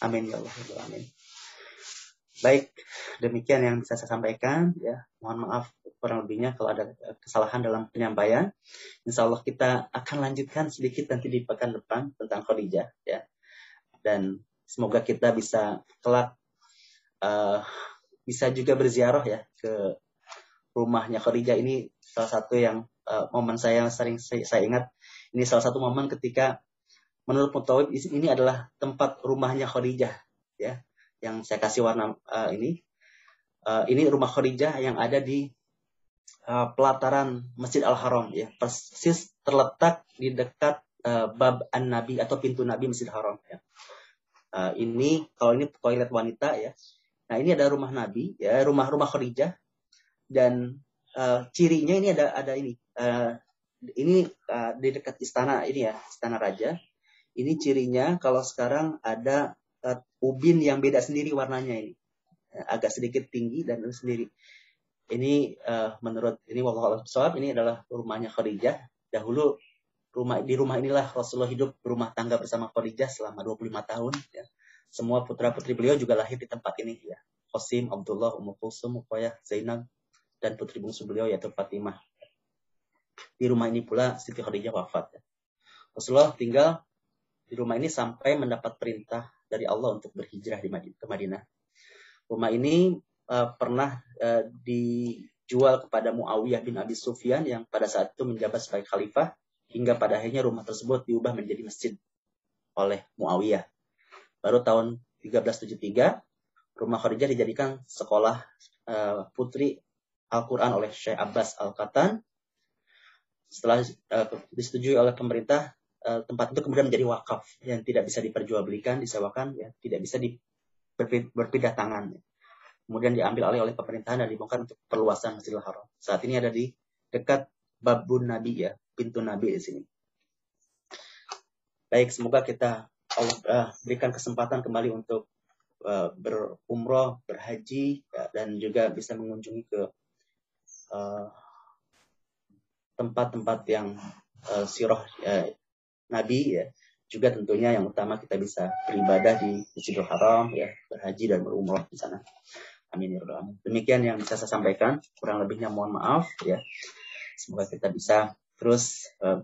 Amin ya Allah. Ya amin. Baik, demikian yang bisa saya sampaikan. Ya, mohon maaf kurang lebihnya kalau ada kesalahan dalam penyampaian. Insya Allah kita akan lanjutkan sedikit nanti di pekan depan tentang Khadijah. Ya, dan semoga kita bisa kelak uh, bisa juga berziarah ya ke rumahnya Khadijah ini salah satu yang uh, momen saya sering saya, saya ingat ini salah satu momen ketika menurut Mutawib ini adalah tempat rumahnya Khadijah ya yang saya kasih warna uh, ini uh, ini rumah Khadijah yang ada di uh, pelataran Masjid Al Haram ya persis terletak di dekat uh, bab An Nabi atau pintu Nabi Masjid Haram ya. Uh, ini kalau ini toilet wanita ya. Nah ini ada rumah Nabi ya rumah rumah Khadijah dan uh, cirinya ini ada ada ini uh, ini uh, di dekat istana ini ya istana raja. Ini cirinya kalau sekarang ada uh, ubin yang beda sendiri warnanya ini agak sedikit tinggi dan sendiri. Ini uh, menurut ini wallahu ini adalah rumahnya Khadijah. Dahulu rumah di rumah inilah Rasulullah hidup berumah tangga bersama Khadijah selama 25 tahun ya. Semua putra-putri beliau juga lahir di tempat ini ya. Qasim, Abdullah, Ummu Kulsum, Uqayyah, Zainab dan putri bungsu beliau yaitu Fatimah. Di rumah ini pula Siti Khadijah wafat. Ya. Rasulullah tinggal di rumah ini sampai mendapat perintah dari Allah untuk berhijrah di Madinah. Rumah ini uh, pernah uh, dijual kepada Muawiyah bin Abi Sufyan yang pada saat itu menjabat sebagai khalifah hingga pada akhirnya rumah tersebut diubah menjadi masjid oleh Muawiyah. Baru tahun 1373 rumah Khadijah dijadikan sekolah uh, putri Al-Quran oleh Syekh Abbas Al-Qatan. Setelah uh, disetujui oleh pemerintah, uh, tempat itu kemudian menjadi wakaf yang tidak bisa diperjualbelikan, disewakan, ya tidak bisa di, berpindah tangan. Kemudian diambil alih oleh pemerintahan dan dibongkar untuk perluasan Masjidil Haram. Saat ini ada di dekat Babun Nabi ya, pintu Nabi di sini. Baik, semoga kita Allah uh, berikan kesempatan kembali untuk uh, berumroh, berhaji, ya, dan juga bisa mengunjungi ke Eh, tempat-tempat uh, yang uh, sirah uh, Nabi ya juga tentunya yang utama kita bisa beribadah di Masjidil Haram ya berhaji dan berumrah di sana amin ya rabbal demikian yang bisa saya sampaikan kurang lebihnya mohon maaf ya semoga kita bisa terus uh,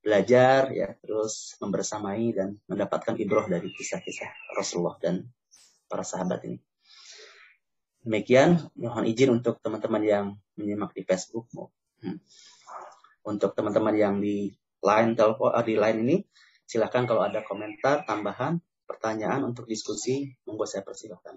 belajar ya terus membersamai dan mendapatkan ibroh dari kisah-kisah Rasulullah dan para sahabat ini Demikian, mohon izin untuk teman-teman yang menyimak di Facebook. Hmm. Untuk teman-teman yang di line telepon eh, di line ini, silakan kalau ada komentar, tambahan, pertanyaan untuk diskusi, monggo saya persilahkan.